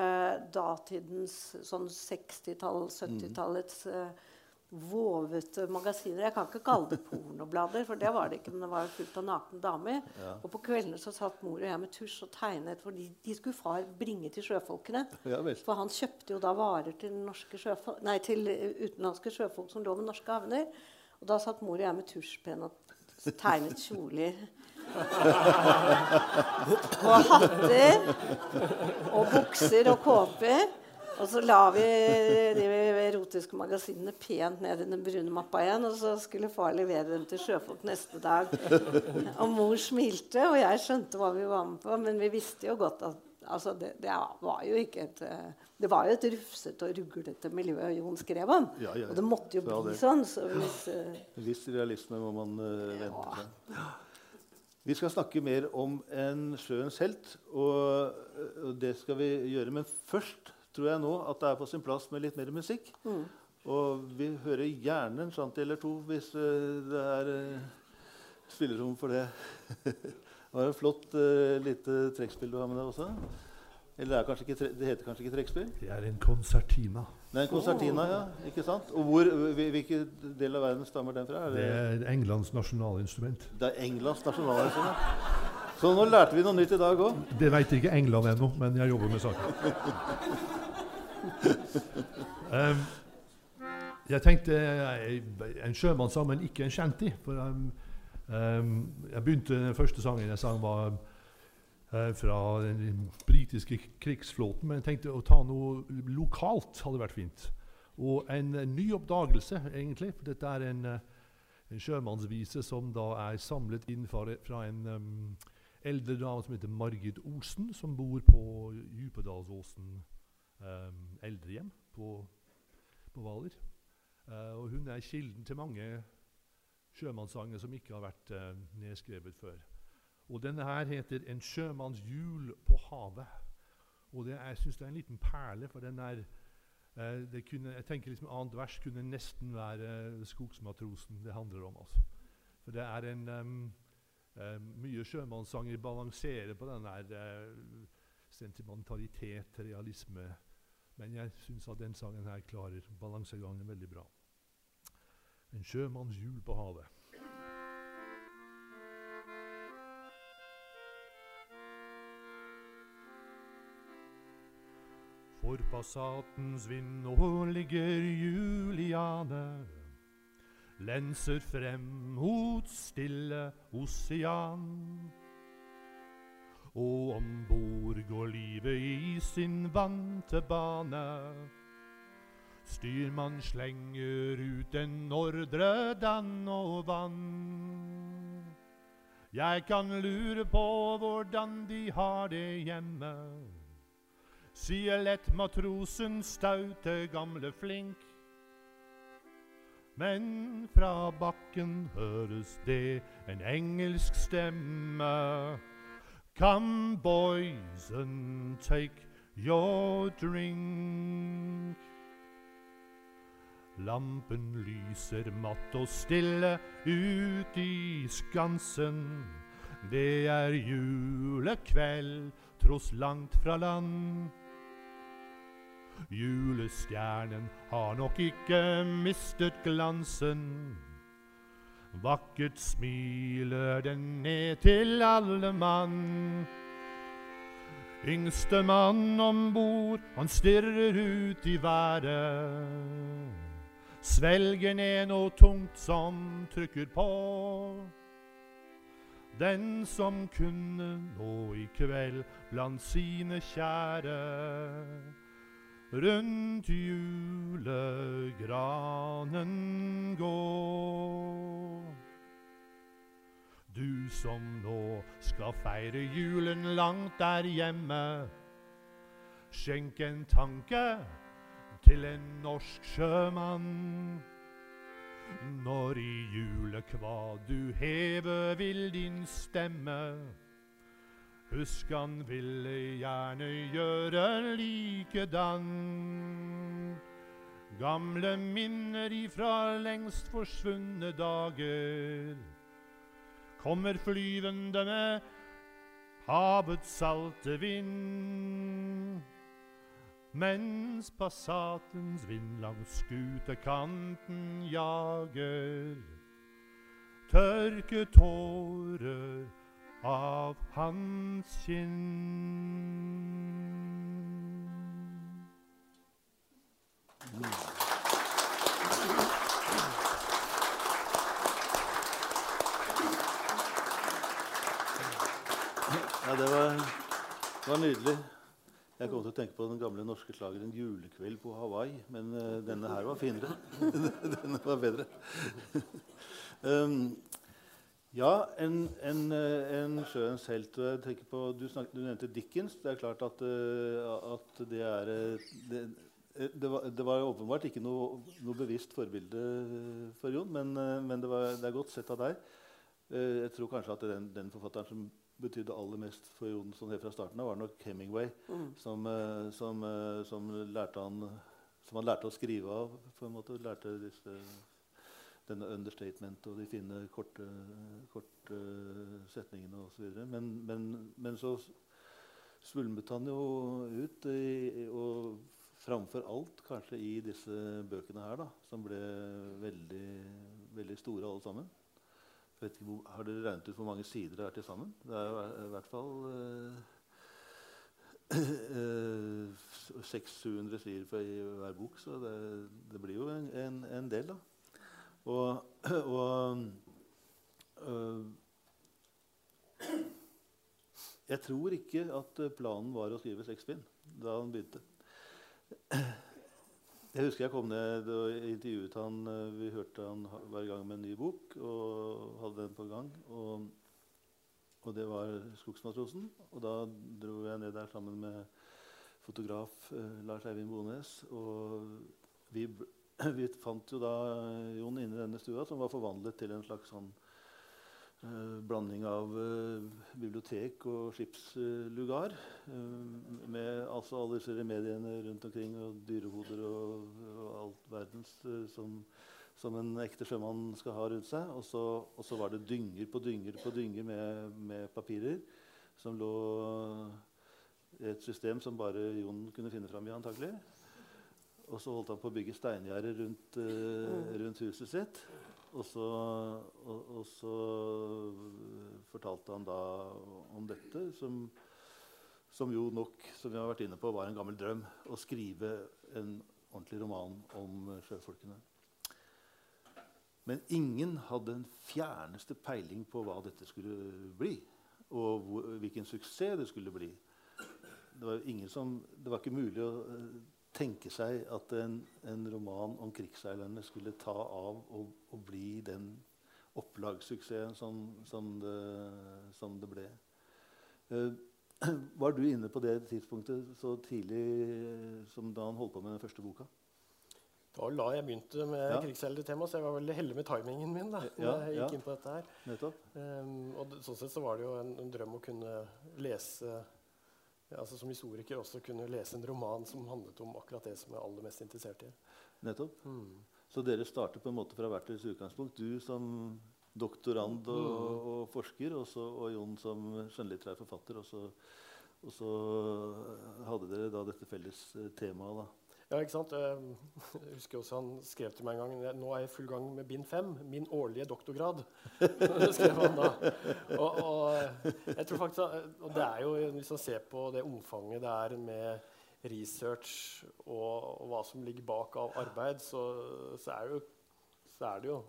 datidens sånn 60-tall, 70-tallets eh, vovete magasiner. Jeg kan ikke kalle det pornoblader, for det var det ikke. Men det var fullt av nakne damer. Og på kveldene så satt mor og jeg med tusj og tegnet, fordi de skulle far bringe til sjøfolkene. Ja. For han kjøpte jo da varer til, sjøfolk, nei, til utenlandske sjøfolk som lå ved norske havner. Og da satt mor og jeg med tusjpenn og tegnet kjoler. [LAUGHS] og hatter. Og bukser og kåper. Og så la vi de erotiske magasinene pent ned i den brune mappa igjen. Og så skulle far levere dem til sjøfolk neste dag. Og mor smilte, og jeg skjønte hva vi var med på. Men vi visste jo godt at altså, det, det var jo ikke et det var jo et rufsete og ruglete miljø Jon skrev om. Ja, ja, ja. Og det måtte jo bli sånn. Så hvis, uh... Viss realisme må man uh, vente seg. Vi skal snakke mer om en sjøens helt, og, eh, og det skal vi gjøre. Men først tror jeg nå at det er på sin plass med litt mer musikk. Og vi hører gjerne en shanty eller to hvis eh, det er uh, spillerom for det. [LAUGHS] det var et flott uh, lite trekkspill du har med deg også. Eller det, er kanskje ikke, tre- det heter kanskje ikke trekkspill? Det er en konsertina. Det er en konsertina, ja. ikke sant? Og hvor, hvilken del av verden stammer den fra? Er Det er Englands nasjonalinstrument. Det er Englands nasjonalinstrument. Så nå lærte vi noe nytt i dag òg. Det vet ikke England ennå, men jeg jobber med saken. [LAUGHS] [LAUGHS] Em, jeg tenkte en sjømannssang, men ikke en shanty. For um, um, jeg begynte Den første sangen jeg sang, var uh, fra den britiske krigsflåten. Men jeg tenkte å ta noe lokalt hadde vært fint. Og en, eh, ny oppdagelse, egentlig. For dette er en, eh, en sjømannsvise som da er samlet inn fra, en um, eldre dame som heter Margit Olsen, som bor på Djupedalsåsen um, eldrehjem på, på Hvaler. Eh, og hun er kilden til mange sjømannssanger som ikke har vært eh, nedskrevet før. Og denne her heter 'En sjømanns jul på havet'. Og det jeg syns det er en liten perle, for den er eh, det kunne, Jeg tenker liksom Annet vers kunne nesten være 'Skogsmatrosen' det handler om. altså. For det er en um, Eh, mye sjømannssanger balanserer på den der eh, sentimentalitet, realisme. Men jeg syns at den sangen her klarer balansegangen veldig bra. En sjømanns jul på havet. For Passatens vind nå ligger Juliane lenser frem mot stille osean. Og om bord går livet i sin vante bane. Styrmann slenger ut en ordre dann og vann. Jeg kan lure på hvordan de har det hjemme, sier lett matrosen staute gamle flink. Men fra bakken høres det en engelsk stemme. Come, boys, and take your drink. Lampen lyser matt og stille ut i skansen. Det er julekveld, tross langt fra land. Julestjernen har nok ikke mistet glansen. Vakkert smiler den ned til alle mann. Yngste mann om bord, han stirrer ut i været. Svelger ned noe tungt som trykker på. Den som kunne nå i kveld blant sine kjære rundt julegranen gå. Du som nå skal feire julen langt der hjemme, skjenk en tanke til en norsk sjømann. Når i julekvad du heve vil din stemme, Husk han ville gjerne gjøre likedan. Gamle minner ifra lengst forsvunne dager kommer flyvende med havets salte vind. Mens passatens vind langs skutekanten jager. Tørke tårer av hans kinn. Ja, det var, det var nydelig. Jeg kom til å tenke på den gamle norske slageren 'Julekveld på Hawaii', men uh, denne her var finere. [LAUGHS] denne var bedre. [LAUGHS] um, ja, en, en, eh, en sjøens helt. Jeg tenker på, du, snakket, du, nevnte Dickens. Det er klart at, uh, at det er det, det, var, det, var, åpenbart ikke noe, noe bevisst forbilde for Jon, men, men det, var, det, er godt sett av deg. Jeg tror kanskje at den, den forfatteren som betydde aller mest for Jon sånn helt fra starten av, var nok Hemingway, mm. som, som, som, lærte han, som han lærte å skrive av. på en måte, lærte disse, denne understatement og de fine, korte, korte setningene osv. Men, men, men så svulmet han jo ut, i, og framfor alt kanskje i disse bøkene her, da, som ble veldig, veldig store alle sammen. Ikke, har dere regnet ut hvor mange sider det er til sammen? Det er i hvert fall eh, [CLEARS THROAT] 600-700 sider i hver bok, så det, det blir jo en, en, en, del, da. Og, og øh, Jeg tror ikke at planen var å skrive seks bind da han begynte. Jeg husker jeg kom ned og intervjuet han. Eh, vi hørte han i gang med en ny bok og hadde den på gang. Og, og det var 'Skogsmatrosen'. Og da dro jeg ned der sammen med fotograf eh, Lars Eivind Bones. Og vi, [CLEARS THROAT] vi, fant jo da Jon inne i denne stua, som var forvandlet til en slags sånn Uh, blanding av uh, bibliotek og skipslugar. Uh, med altså alle disse remediene rundt omkring, og dyrehoder og, og alt verdens som, som, en ekte sjømann skal ha rundt seg. Og så, og så var det dynger på dynger på dynger med, med, papirer som lå i et system som bare Jon kunne finne fram i, antagelig. Og så holdt han på å bygge steingjerder rundt, uh, rundt huset sitt. Og så, og, og så, fortalte han da om dette, som, som, jo nok som vi har vært inne på, var en gammel drøm. Å skrive en ordentlig roman om sjøfolkene. Men ingen hadde en fjerneste peiling på hva dette skulle bli. Og hvor, hvilken suksess det skulle bli. Det var, som, det var ikke mulig å tenke seg at en, en roman om krigsseilerne skulle ta av og, og bli den opplagssuksessen som, som, det, som det ble. Uh, [CLEARS THROAT] var du inne på det tidspunktet så tidlig som da han holdt på med den første boka? Da jeg begynte med ja. krigsheltertema, så jeg var veldig heldig med timingen min. da, ja, jeg gikk ja. inn på dette her. Um, og sånn sett så var det jo en, en drøm å kunne lese altså Som historiker også kunne lese en roman som handlet om akkurat det som jeg er aller mest interessert i. Nettopp. Mm. Så dere starter på en måte fra hvert deres utgangspunkt. Du som doktorand og, mm. og forsker, og, så, og Jon som skjønnlitterær forfatter. Og så, og så hadde dere da dette felles eh, temaet. da. Ja, ikke sant? Jeg husker også Han skrev til meg en gang nå er jeg i full gang med bind fem. Min årlige doktorgrad. [LAUGHS] skrev han da. Og, og, jeg tror faktisk, og det er jo, Hvis man ser på det omfanget det er med research og, og hva som ligger bak av arbeid, så, så, er jo, så, er det jo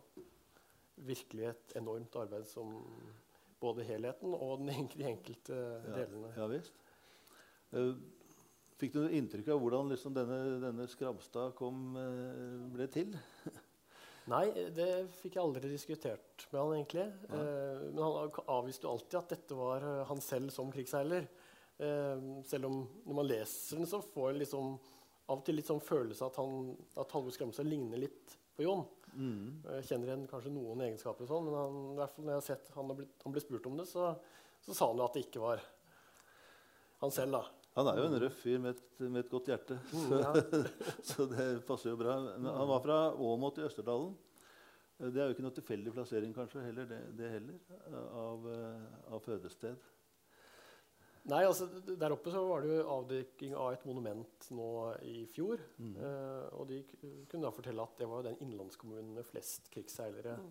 virkelig et enormt arbeid som både helheten og de enkelte delene. Ja, ja visst. Uh, Fikk du inntrykk av hvordan liksom denne, denne Skramstad kom, eh, ble til? [LAUGHS] Nei, det fikk jeg aldri diskutert med han egentlig. Eh, men han avviste jo alltid at dette var eh, han selv som krigsseiler. Eh, selv om når man leser den, så får en liksom, av og til litt sånn følelse at, han, at Halvor Skramstad ligner litt på Jon. Mm. Jeg kjenner igjen kanskje noen egenskaper, og sånn, men han, i hvert fall når jeg har sett han, ble, han ble spurt om det, så, så sa han jo at det ikke var han selv. da. Han er jo en røff fyr med et, med et godt hjerte, så, så, [LAUGHS] så, det passer jo bra. Men han var fra Åmot i Østerdalen. Det er jo ikke noe tilfeldig plassering kanskje, heller, det, det heller, av, av, fødested. Nei, altså Der oppe så var det jo avdekking av et monument nå i fjor. Mm. Eh, og de kunne da fortelle at det var den innlandskommunen med flest krigsseilere mm.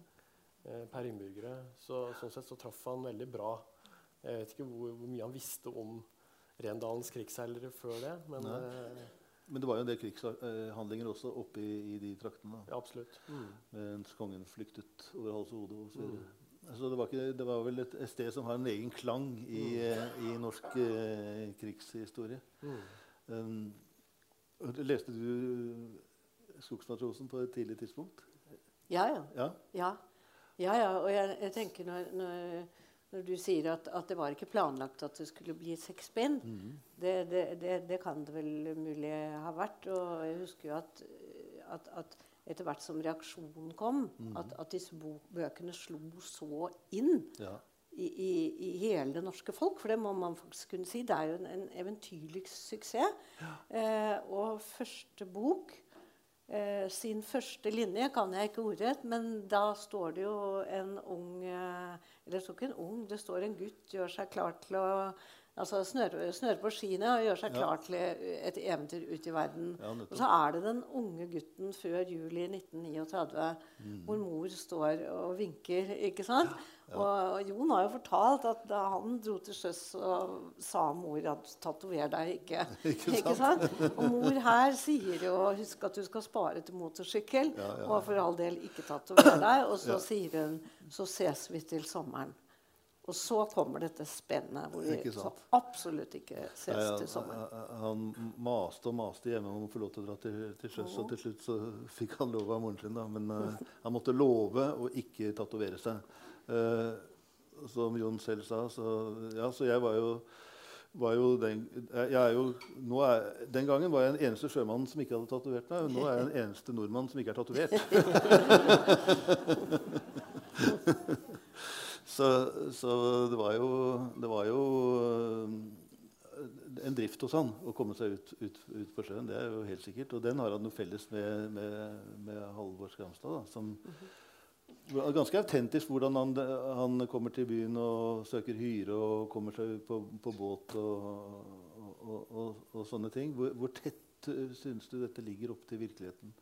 eh, per innbyggere. Så sånn sett så traff han veldig bra. Jeg vet ikke hvor, hvor mye han visste om Rendalens krigsseilere før det. Men, eh, men, det var jo en del krigshandlinger også oppe i, i de traktene. Ja, absolutt. Mm. Mens kongen flyktet over hals og hode. Og så mm. Så det var, ikke, det var, vel et, sted som har en egen klang i, mm. Eh, i norsk eh, krigshistorie. Mm. Um, leste du Skogsmatrosen på et tidlig tidspunkt? Ja, ja. ja? ja. ja, ja. Og jeg, jeg tenker når, når når du sier at, at, det var ikke planlagt at det skulle bli seks bind. Mm. Det, det, det, det, kan det vel mulig ha vært. Og jeg husker jo at, at, at etter hvert som reaksjonen kom, mm. at, disse bøkene slo så inn ja. i, i, i, hele det norske folk. For det må man faktisk kunne si. Det er jo en, en eventyrlig suksess. Ja. Eh, og første bok eh, sin første linje kan jeg ikke ordrett, men da står det jo en ung eh, Eller det står ikke en ung, det står en gutt gjør seg klar til å altså snøre, snøre på skiene og gjøre seg klar til et eventyr ut i verden. Og så er det den unge gutten før juli 1939 mm. hvor mor står og vinker. ikke sant? Og, Jon har jo fortalt at da han dro til sjøs og sa mor at 'tatover deg ikke'. [LAUGHS] ikke, sant? ikke sant? Og mor her sier jo 'husk at du skal spare til motorsykkel', ja, ja. og for all del ikke tatover deg. Og så sier hun 'så ses vi til sommeren'. Og så kommer dette spennet hvor vi absolutt ikke ses ja, til sommeren. Han maste og maste hjemme om å få lov til å dra til, til sjøs, og til slutt så fikk han lov av moren sin. da, Men uh, han måtte love å ikke tatovere seg. Uh, som Jon selv sa. Så, ja, så jeg var jo, var jo den, jeg er jo, er, den gangen var jeg den eneste sjømannen som ikke hadde tatovert meg. Nå er jeg den eneste nordmannen som ikke er tatovert. [LAUGHS] så, så det, var jo, det var jo en drift hos han å komme seg ut, ut, ut, på sjøen. Det er jo helt sikkert. Og den har han noe felles med, med, med Halvor Skramstad. Da, som, er ganske autentisk hvordan han, han, kommer til byen og søker hyre og kommer seg på, på båt og, og, og, og, sånne ting. Hvor, hvor tett uh, syns du dette ligger opp til virkeligheten?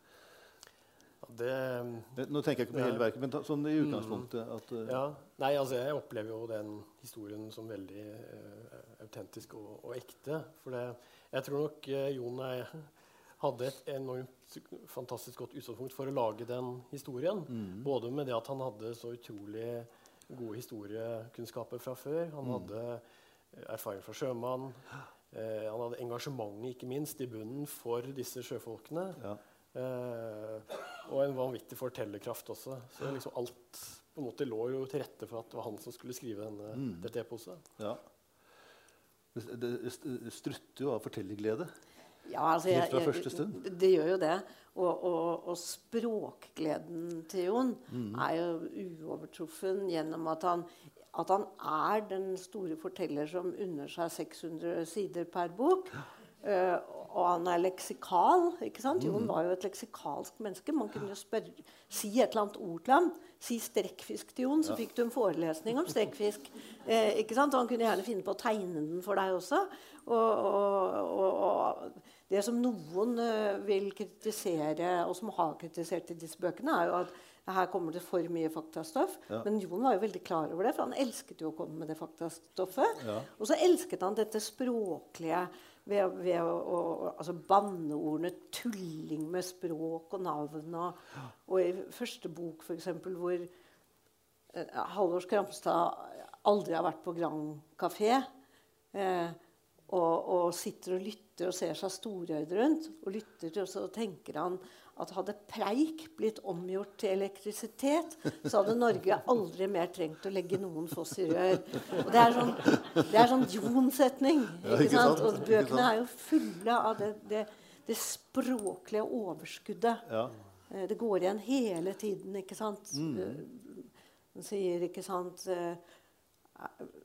Det, Nå tenker jeg ikke på hele verket, men sånn i utgangspunktet. At, uh, ja. Nei, altså Jeg opplever jo den historien som veldig uh, autentisk og, og, ekte. For det, jeg tror nok uh, Jon jeg hadde et enormt fantastisk godt utgangspunkt for å lage den historien. Mm. Både med det at han hadde så utrolig gode historiekunnskaper fra før. Han mm. hadde erfaring fra sjømann. han hadde engasjementet ikke minst i bunnen for disse sjøfolkene. Ja. Eh, og en vanvittig fortellerkraft også. Så liksom alt på en måte lå jo til rette for at det var han som skulle skrive denne, Mm. dette eposet. ja. Det, strutter jo av fortellerglede. Ja, altså, Helt fra jeg- første stund. Det, det gjør jo det. Og, og, og språkgleden til Jon Mm. er jo uovertruffen gjennom at han, at han er den store forteller som unner seg 600 sider per bok. Eh, og han er leksikal. ikke sant? Mm. Jon var jo et leksikalsk menneske. Man kunne jo spørre, si et eller annet ord til ham. Si strekkfisk til Jon, så fikk du en forelesning om strekkfisk. Eh, ikke sant? Og han kunne gjerne finne på å tegne den for deg også. Og, og, og, og det som noen eh, vil kritisere, og som har kritisert i disse bøkene, er jo at her kommer det for mye faktastoff. Ja. Men Jon var jo veldig klar over det, for han elsket jo å komme med det faktastoffet. Ja. Og så elsket han dette språklige ved, ved å, å altså banneordene, tulling med språk og navn. Og, og i første bok, f.eks., hvor eh, Halvor Skramstad aldri har vært på Grand Café, eh, og, og sitter og lytter og ser seg storøyd rundt, og lytter og så tenker han at hadde preik blitt omgjort til elektrisitet, så hadde Norge aldri mer trengt å legge noen foss i rør. Og det er sånn, det er sånn Jon-setning. Ja, ikke sant? Og bøkene er jo fulle av det, det, det språklige overskuddet. Ja. Eh, Det går igjen hele tiden, ikke sant? Mm. Eh, sier, ikke sant eh,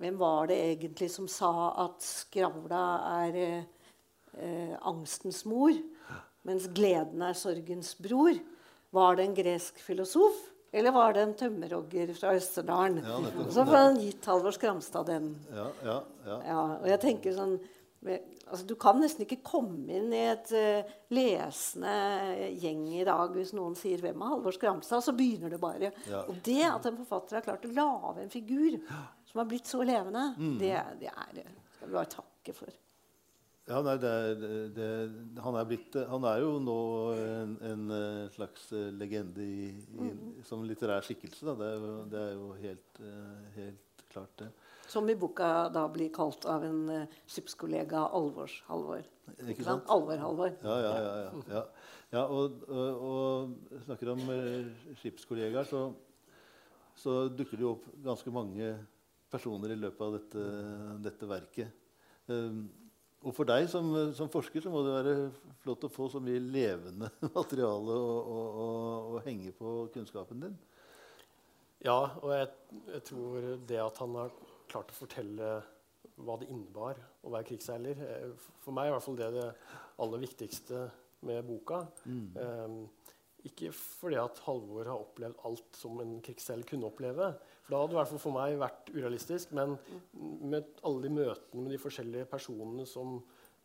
Hvem var det egentlig som sa at skravla er eh, angstens mor, mens gleden er sorgens bror? Var det en gresk filosof, eller var det en tømmerogger fra Østerdalen? Ja, så får han gitt Halvor Skramstad den. Ja, ja, ja. Ja, og jeg tenker sånn altså, Du kan nesten ikke komme inn i et uh, lesende gjeng i dag hvis noen sier 'Hvem er Halvor Skramstad?' Så begynner det bare. Og det at en forfatter har klart å lage en figur som har blitt så levende, Mm. det, det er, skal vi bare takke for. Ja, nei, det er, det, han, er blitt, han er jo nå en, en eh, slags eh, legende i, i, som litterær skikkelse. Da. Det, er jo, det er jo helt, eh, helt klart, det. Som i boka da blir kalt av en uh, skipskollega Alvors-Halvor. Ikke sant? Alvor-Halvor. Ja, ja, ja. ja, ja. ja og, og, og snakker om skipskollegaer, så, så dukker det jo opp ganske mange personer i løpet av dette, dette verket. Um, og for deg som, som forsker så må det være flott å få så mye levende [LAUGHS] materiale å, å, å, å henge på kunnskapen din. Ja, og jeg, jeg tror det at han har klart å fortelle hva det innebar å være krigsseiler eh, For meg er i hvert fall det det aller viktigste med boka. Um, ikke fordi at Halvor har opplevd alt som en krigsseiler kunne oppleve. Da hadde det i hvert fall for meg vært urealistisk. Men med alle de møtene med de forskjellige personene som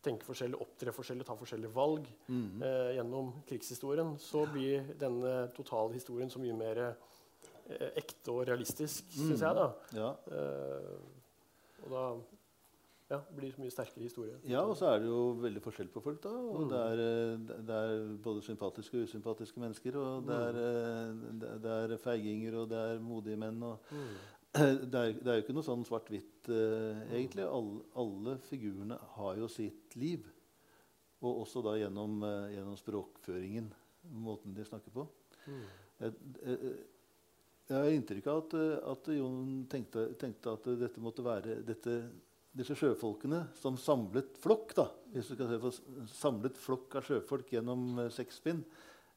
tenker forskjellig, opptrer forskjellig, tar forskjellige valg eh, gjennom krigshistorien, så blir denne totale historien så mye mer eh, ekte og realistisk, syns jeg. da. Ja, Eh, og da ja, blir det så mye sterkere historie. Ja, og så er det jo veldig forskjell på folk. da, og det, er, eh, det er både sympatiske og usympatiske mennesker. og Det er, eh, det- er feiginger, og det er modige menn. og [CLEARS THROAT] det, er, det er jo ikke noe sånn svart-hvitt, uh, egentlig. Alle, alle figurene har jo sitt liv. Og også da gjennom, uh, gjennom språkføringen, måten de snakker på. Jeg, jeg, jeg har inntrykk av at, at Jon tenkte, tenkte at dette måtte være dette, disse sjøfolkene som samlet flokk, da, hvis du skal se på samlet flokk av sjøfolk gjennom eh, seks bind,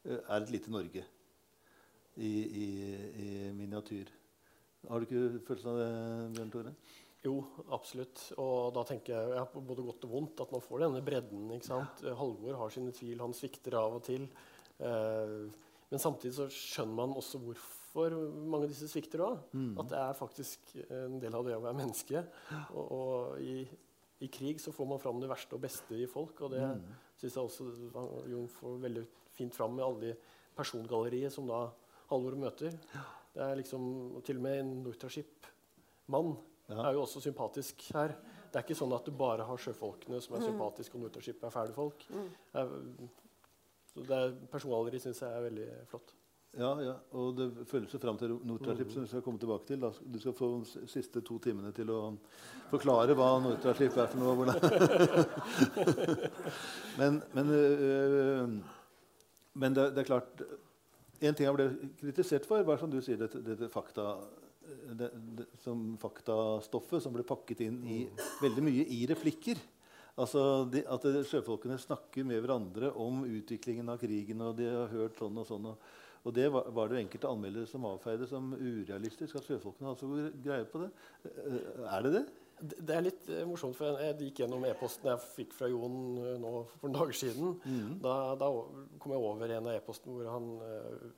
eh, er et lite Norge i, i, i miniatyr. Har du ikke følelsen av det, Bjørn Tore? Jo, absolutt. Og da tenker jeg ja, på både godt og vondt at man får denne bredden. ikke sant? Ja. Halvor har sine tvil, han svikter av og til. Eh, men samtidig så skjønner man også hvorfor mange av disse svikter òg. At det er faktisk en del av det å være menneske. Og, og i, i krig så får man fram det verste og beste i folk. Og det syns jeg også Jon får veldig fint fram med alle de persongalleriet som da Halvor møter. Det er liksom Til og med en Nortraship-mann Ja. er jo også sympatisk her. Det er ikke sånn at du bare har sjøfolkene som er sympatiske, og Nortraship er fæle folk. Det er- Så det er Persongalleri syns jeg er veldig flott. Ja, ja, og det følger seg fram til Nortraship, som vi skal komme tilbake til. Du skal få de siste to timene til å forklare hva Nortraship er for noe. hvordan- [LAUGHS] men men, øh, men det, det er klart En ting jeg ble kritisert for, var som du sier, dette, dette fakta, det, det, som faktastoffet som ble pakket inn i veldig mye i replikker. Altså de, At sjøfolkene snakker med hverandre om utviklingen av krigen. og de har hørt sånn og sånn. Og, og det var, var det enkelte anmeldere som avfeide som urealistisk. At sjøfolkene hadde så god greie på det. Eh, Er det det? Det er litt eh, morsomt, for jeg, gikk gjennom e-posten jeg fikk fra Jon eh, nå for en dag siden. Da, da kom jeg over en av e-postene hvor han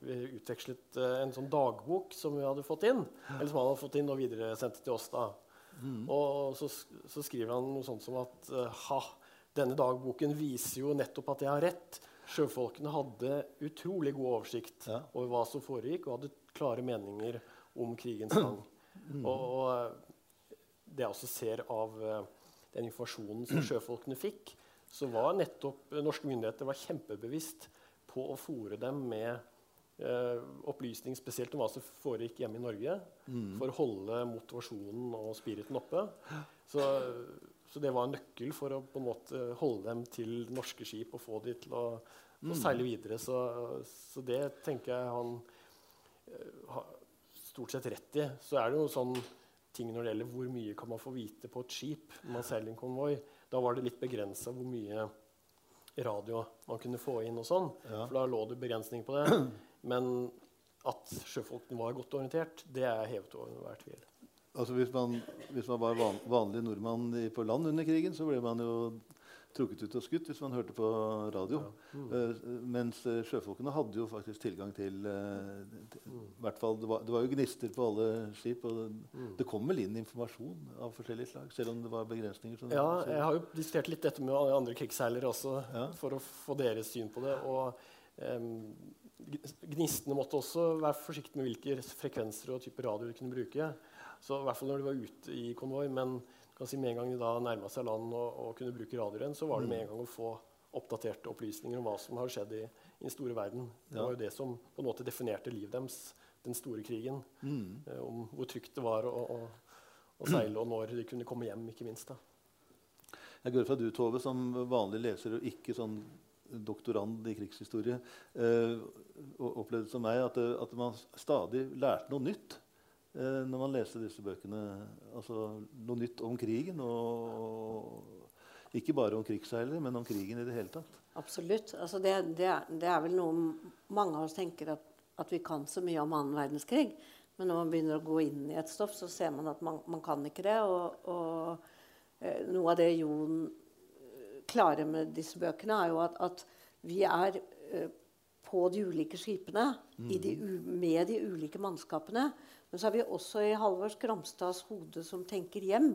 vi utvekslet en sånn dagbok som vi hadde fått inn. Eller som han hadde fått inn og videresendte til oss. da. Og så, så skriver han noe sånt som at ha, denne dagboken viser jo nettopp at jeg har rett. Sjøfolkene hadde utrolig god oversikt Ja. over hva som foregikk, og hadde klare meninger om krigens gang. [CLEARS THROAT] Og, og eh, det jeg også ser av eh, den informasjonen som [CLEARS THROAT] sjøfolkene fikk, så var nettopp eh, norske myndigheter var kjempebevisst på å fòre dem med eh, opplysning spesielt om hva som foregikk hjemme i Norge, for å holde motivasjonen og spiriten oppe. [CLEARS THROAT] Så, så det var en nøkkel for å på en måte holde dem til norske skip og få dem til å, å seile videre. Så, så det tenker jeg han eh, har stort sett rett i. Så er det jo sånn ting når det gjelder hvor mye kan man få vite på et skip når man seiler en konvoi. Da var det litt begrensa hvor mye radio man kunne få inn. og sånn, Ja. For da lå det begrensning på det. [CLEARS THROAT] Men at sjøfolkene var godt orientert, det er hevet over enhver tvil. Altså hvis man, hvis man var van, vanlig nordmann i, på land under krigen, så ble man jo trukket ut og skutt hvis man hørte på radio. Eh, mens eh, sjøfolkene hadde jo faktisk tilgang til, uh, til i hvert fall, det var, det var jo gnister på alle skip. og det, det kom vel inn informasjon av forskjellige slag, selv om det var begrensninger. Sånn, Ja, jeg har jo diskutert litt dette med andre krigsseilere også, Ja. for å få deres syn på det. Og Um, gnistene måtte også være forsiktige med hvilke frekvenser og type radio de kunne bruke. Så i hvert fall når de var ute i konvoi. Men si med en gang de da nærma seg land og, og kunne bruke radioen, så var det med en gang å få oppdaterte opplysninger om hva som har skjedd i, i den store verden. Det var jo det som på en måte definerte livet deres, den store krigen. Mm. eh, om hvor trygt det var å, å, å seile, og når de kunne komme hjem, ikke minst. da. Jeg går fra du, Tove, som vanlig leser og ikke sånn doktorand i krigshistorie, eh, opplevde som meg at, at man stadig lærte noe nytt eh, når man leste disse bøkene. Altså noe nytt om krigen. Og, ikke bare om krigsseilere, men om krigen i det hele tatt. Absolutt. Altså det, det, det er vel noe mange av oss tenker at, at vi kan så mye om annen verdenskrig. Men når man begynner å gå inn i et stoff, så ser man at man, man kan ikke det. Og, og eh, noe av det Jon eh, klarer med disse bøkene, er jo at, at vi er eh, på de ulike skipene i de med de ulike mannskapene. Men så er vi også i Halvor Skramstads hode som tenker hjem,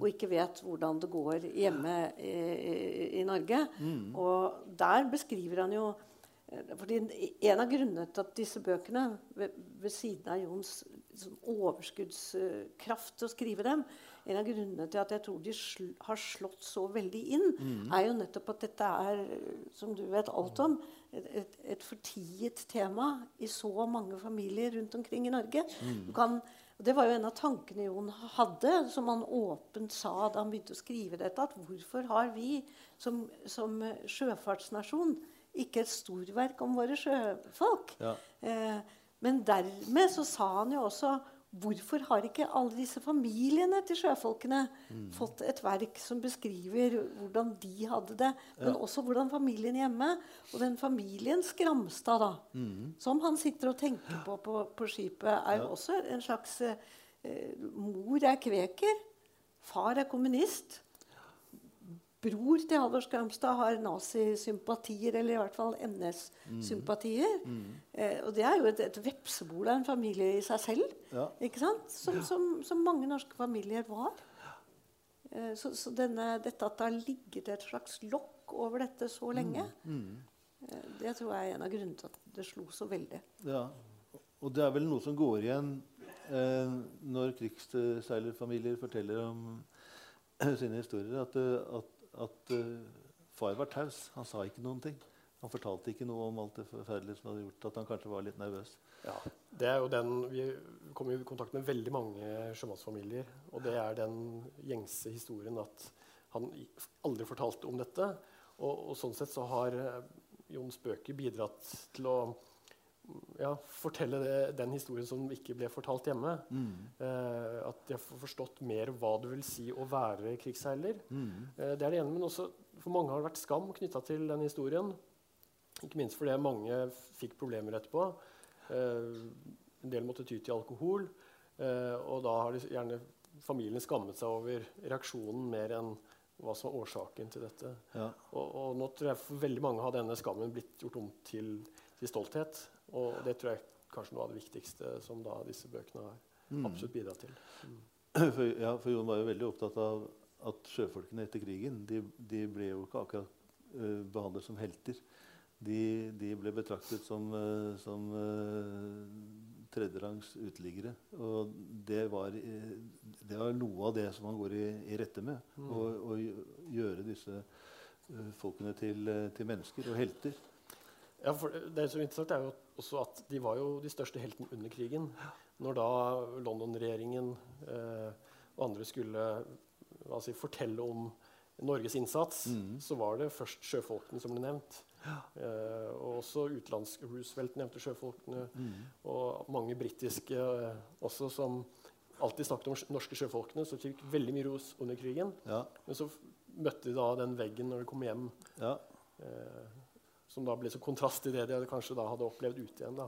og ikke vet hvordan det går hjemme i, i, i Norge. Og der beskriver han jo eh, fordi En av grunnene til at disse bøkene, ved, ved siden av Jons liksom, overskuddskraft til å skrive dem En av grunnene til at jeg tror de sl har slått så veldig inn, er jo nettopp at dette er, som du vet alt om, et, et, et fortiet tema i så mange familier rundt omkring i Norge. Du kan, det var jo en av tankene Jon hadde, som han åpent sa da han begynte å skrive dette, at hvorfor har vi som, som sjøfartsnasjon ikke et storverk om våre sjøfolk? Ja. Eh, men dermed så sa han jo også Hvorfor har ikke alle disse familiene til sjøfolkene fått et verk som beskriver hvordan de hadde det, men også hvordan familien hjemme Og den familien Skramstad, da, som han sitter og tenker på på, på skipet, er jo også en slags eh, Mor er kveker, far er kommunist. Bror til Halvor Skramstad har nazisympatier, eller i hvert fall NS-sympatier. Eh, og det er jo et, et vepsebol av en familie i seg selv. Ja. Ikke sant? Som, som, som mange norske familier var. Eh, så så denne, dette at det har ligget et slags lokk over dette så lenge, eh, det tror jeg er en av grunnene til at det slo så veldig. Ja. Og det er vel noe som går igjen eh, når krigsseilerfamilier forteller om [CLEARS THROAT] sine historier, at, eh, at, at eh, far var taus. Han sa ikke noen ting. han fortalte ikke noe om alt det forferdelige som hadde gjort at han kanskje var litt nervøs. Ja, det er jo den, Vi kom i kontakt med veldig mange sjømannsfamilier. Og det er den gjengse historien at han aldri fortalte om dette. Og, og sånn sett så har eh, Jons bøker bidratt til å ja, fortelle det, den historien som ikke ble fortalt hjemme. Mm. Eh, at de har forstått mer hva det vil si å være krigsseiler. Mm. Eh, det er det ene, men også for mange har det vært skam knytta til den historien. Ikke minst fordi mange fikk problemer etterpå. Eh, en del måtte ty til alkohol. Eh, og da har de gjerne familien skammet seg over reaksjonen mer enn hva som var årsaken til dette. Ja. Og, og nå tror jeg for veldig mange har denne skammen blitt gjort om til, til stolthet. Og det tror jeg kanskje noe av det viktigste som da disse bøkene har Mm. absolutt bidratt til. [CLEARS THROAT] For, ja, for Jon var jo veldig opptatt av at sjøfolkene etter krigen de, de ble jo ikke akkurat uh, behandlet som helter. De, de ble betraktet som, uh, som uh, tredjerangs uteliggere. Og det var, det var noe av det som man går i, i rette med. Mm. Å å gjøre disse folkene til, til mennesker og helter. Ja, for det som er interessant er jo også at De var jo de største heltene under krigen. Når da London-regjeringen eh, og andre skulle si, fortelle om Norges innsats, mm. så var det først sjøfolkene som ble nevnt. Eh, og også utenlandsk Roosevelt nevnte sjøfolkene. Og mange britiske eh, også som alltid snakket om norske sjøfolkene, som fikk veldig mye ros under krigen. Ja, Men så møtte de da den veggen når de kom hjem. ja, Eh, som da ble så kontrast til det de kanskje da hadde opplevd ute igjen. da.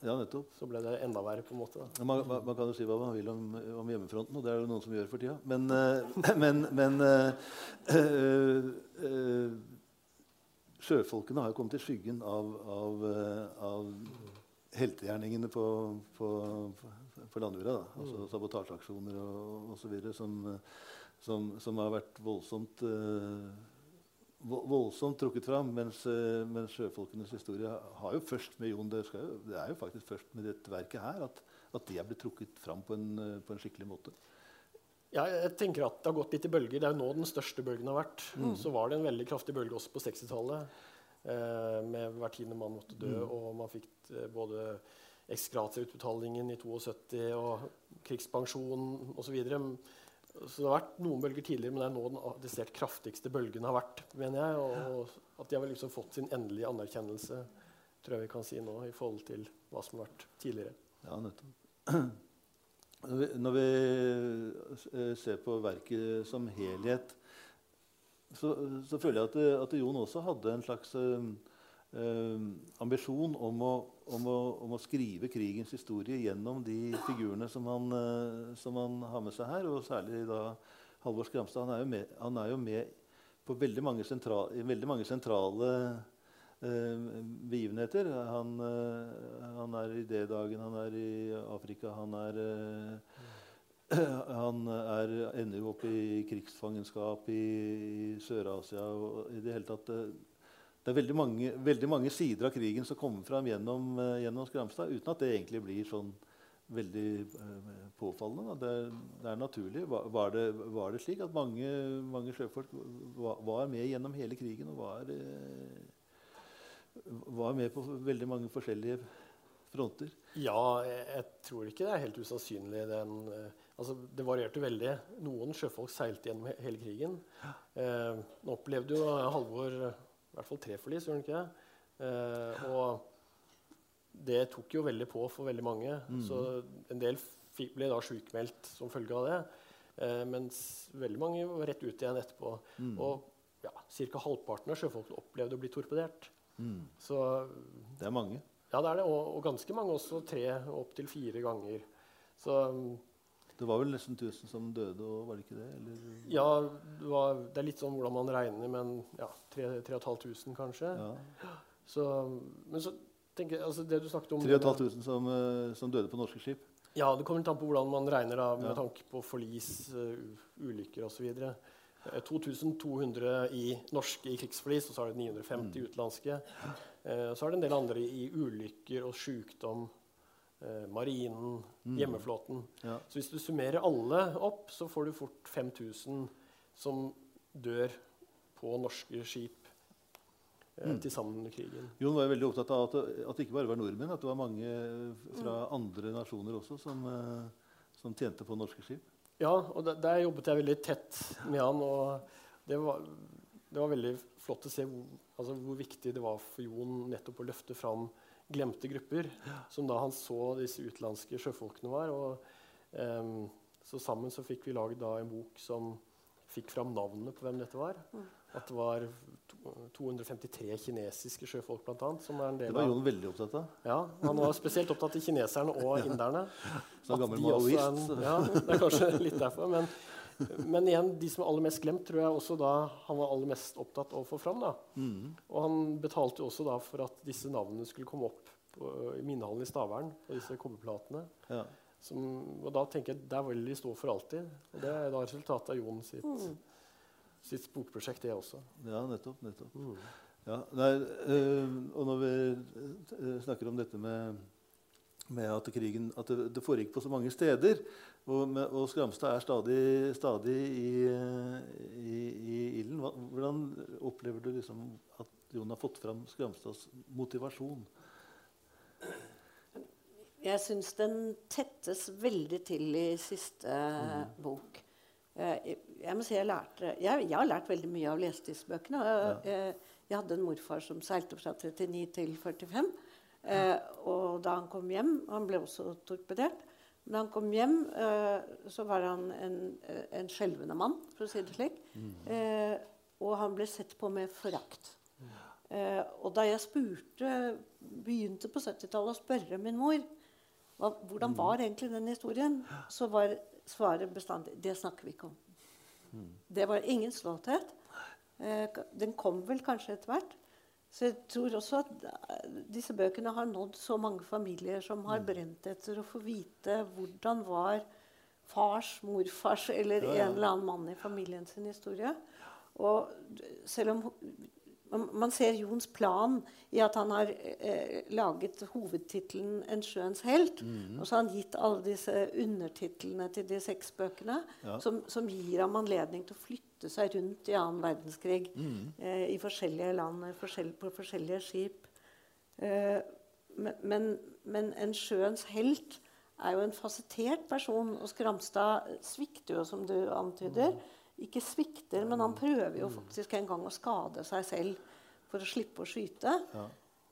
ja, nettopp. Så ble det enda verre. på en måte. Da. Ja, Man, man, kan jo si hva man vil om, om hjemmefronten, og det er det noen som gjør for tida. Men, eh, men, men øh, eh, sjøfolkene har jo kommet i skyggen av, av, av heltegjerningene på, på, på landjorda. Da. Altså sabotasjeaksjoner og osv. Som, som, som har vært voldsomt vo- voldsomt trukket fram, mens, eh, mens sjøfolkenes historie har jo først med Jon det, jo, det er jo faktisk først med dette verket her at, at det er blitt trukket fram på en, eh, på en skikkelig måte. Ja, jeg tenker at Det har gått litt i bølger. Det er jo nå den største bølgen har vært. Så var det en veldig kraftig bølge også på 60-tallet. Eh, med hver tiende mann måtte dø, og man fikk eh, både eksgratia-utbetalingen i 72 og krigspensjon osv. Så, det har vært noen bølger tidligere, men det er nå den desidert kraftigste bølgen har vært. mener jeg, Og at de har liksom fått sin endelige anerkjennelse, tror jeg vi kan si nå, i forhold til hva som har vært tidligere. Ja, nettopp. [CLEARS THROAT] Når vi, når vi eh, ser på verket som helhet, så, så føler jeg at, at Jon også hadde en slags eh, ambisjon om å, om, å, om å skrive krigens historie gjennom de figurene som han, eh, som han har med seg her, og særlig da Halvor Skramstad. Han er jo med, er jo med på veldig mange, sentra, veldig mange sentrale eh, begivenheter. Han, eh, han er i D-dagen, han er i Afrika, han er eh, [CLEARS THROAT] han er, ender jo opp i krigsfangenskap i, i Sør-Asia. og i Det hele tatt, eh, det er veldig mange, veldig mange sider av krigen som kommer fram gjennom, eh, gjennom Skramstad, uten at det egentlig blir sånn veldig eh, påfallende. Det, det er naturlig. Var, var, det, var det slik at mange, mange sjøfolk var, var med gjennom hele krigen og var, eh, var med på veldig mange forskjellige fronter? Ja, jeg, jeg tror ikke det er helt usannsynlig. Den, eh, altså, det varierte veldig. Noen sjøfolk seilte gjennom he hele krigen. Eh, nå opplevde jo Halvor i hvert fall tre forlis, gjorde han ikke det? Eh, og det tok jo veldig på for veldig mange. Så en del ble da sjukmeldt som følge av det. Eh, mens veldig mange var rett ut igjen etterpå. Og ja, ca. halvparten av sjøfolkene opplevde å bli torpedert. Mm. Så Det er mange. ja, det er det. Og, og ganske mange også tre opptil fire ganger. Så Det var vel nesten 1000 som døde, og var det ikke det? Eller? ja, det, var, det er litt sånn hvordan man regner, men ja, 3500 kanskje. Ja. Så, men så tenker jeg, altså det du snakket om 3500 som, eh, som døde på norske skip. Ja, det kommer litt an på hvordan man regner da, med Ja. tanke på forlis, u- ulykker osv. Uh, 2200 i norske i krigsforlis, og så er det 950 utenlandske. Eh, så er det en del andre i ulykker og sykdom. Eh, marinen, hjemmeflåten. Ja. Så hvis du summerer alle opp, så får du fort 5000 som dør på norske skip. eh, til sammen under krigen. Jon var jo veldig opptatt av at, at det ikke bare var nordmenn, at det var mange fra andre nasjoner også som, eh, som tjente på norske skip. Ja, og der, der jobbet jeg veldig tett med han. og det var, det var veldig flott å se hvor, altså hvor viktig det var for Jon nettopp å løfte fram glemte grupper, som da han så disse utenlandske sjøfolkene var. og um, Så sammen så fikk vi laget da en bok som fikk fram navnene på hvem dette var. At det var to- 253 kinesiske sjøfolk blant annet, som er en del av... Det var Jon veldig opptatt av. ja, Han var spesielt opptatt av kineserne og [LAUGHS] inderne. Så en gammel maoist. en- Ja, det er kanskje litt derfor. Men, men igjen, de som er aller mest glemt, tror jeg også da han var aller mest opptatt av å få fram. da. Mm. Og han betalte jo også da for at disse navnene skulle komme opp på, i minnehallen i Stavern, på disse kobberplatene. Ja. Som, og da tenker jeg der vil de stå for alltid. Og det er da resultatet av Jon sitt, sitt bokprosjekt, det også. ja, nettopp. nettopp. Ja, nei, øh, og når vi øh, snakker om dette med, med at krigen at det, det foregikk på så mange steder, og, og Skramstad er stadig, stadig i, i, i ilden, hvordan opplever du liksom at Jon har fått fram Skramstads motivasjon? Jeg syns den tettes veldig til i siste bok. Eh, Jeg, jeg må si jeg lærte jeg, jeg har lært veldig mye av å Jeg, ja. Jeg, jeg hadde en morfar som seilte fra 39 til 45. Eh, og da han kom hjem Han ble også torpedert. Da han kom hjem, eh, så var han en, en skjelvende mann, for å si det slik. Eh, og han ble sett på med forakt. Eh, og da jeg spurte, begynte på 70-tallet å spørre min mor hva, hvordan var egentlig den historien, så var svaret bestandig det snakker vi ikke om. Det var ingen stolthet. Eh, den kom vel kanskje etter hvert. Så jeg tror også at eh, disse bøkene har nådd så mange familier som har brent etter å få vite hvordan var fars, morfars eller en eller annen mann i familien sin historie. Og selv om man, ser Jons plan i at han har eh, laget hovedtittelen 'En sjøens helt'. Og så har han gitt alle disse undertitlene til de seks bøkene, Ja. som, som gir ham anledning til å flytte seg rundt i annen verdenskrig eh, i forskjellige land, forskjell, på forskjellige skip. Eh, men, men, en sjøens helt er jo en fasettert person, og Skramstad svikter jo, som du antyder. Ikke svikter, men han prøver jo faktisk en gang å skade seg selv for å slippe å skyte. Ja.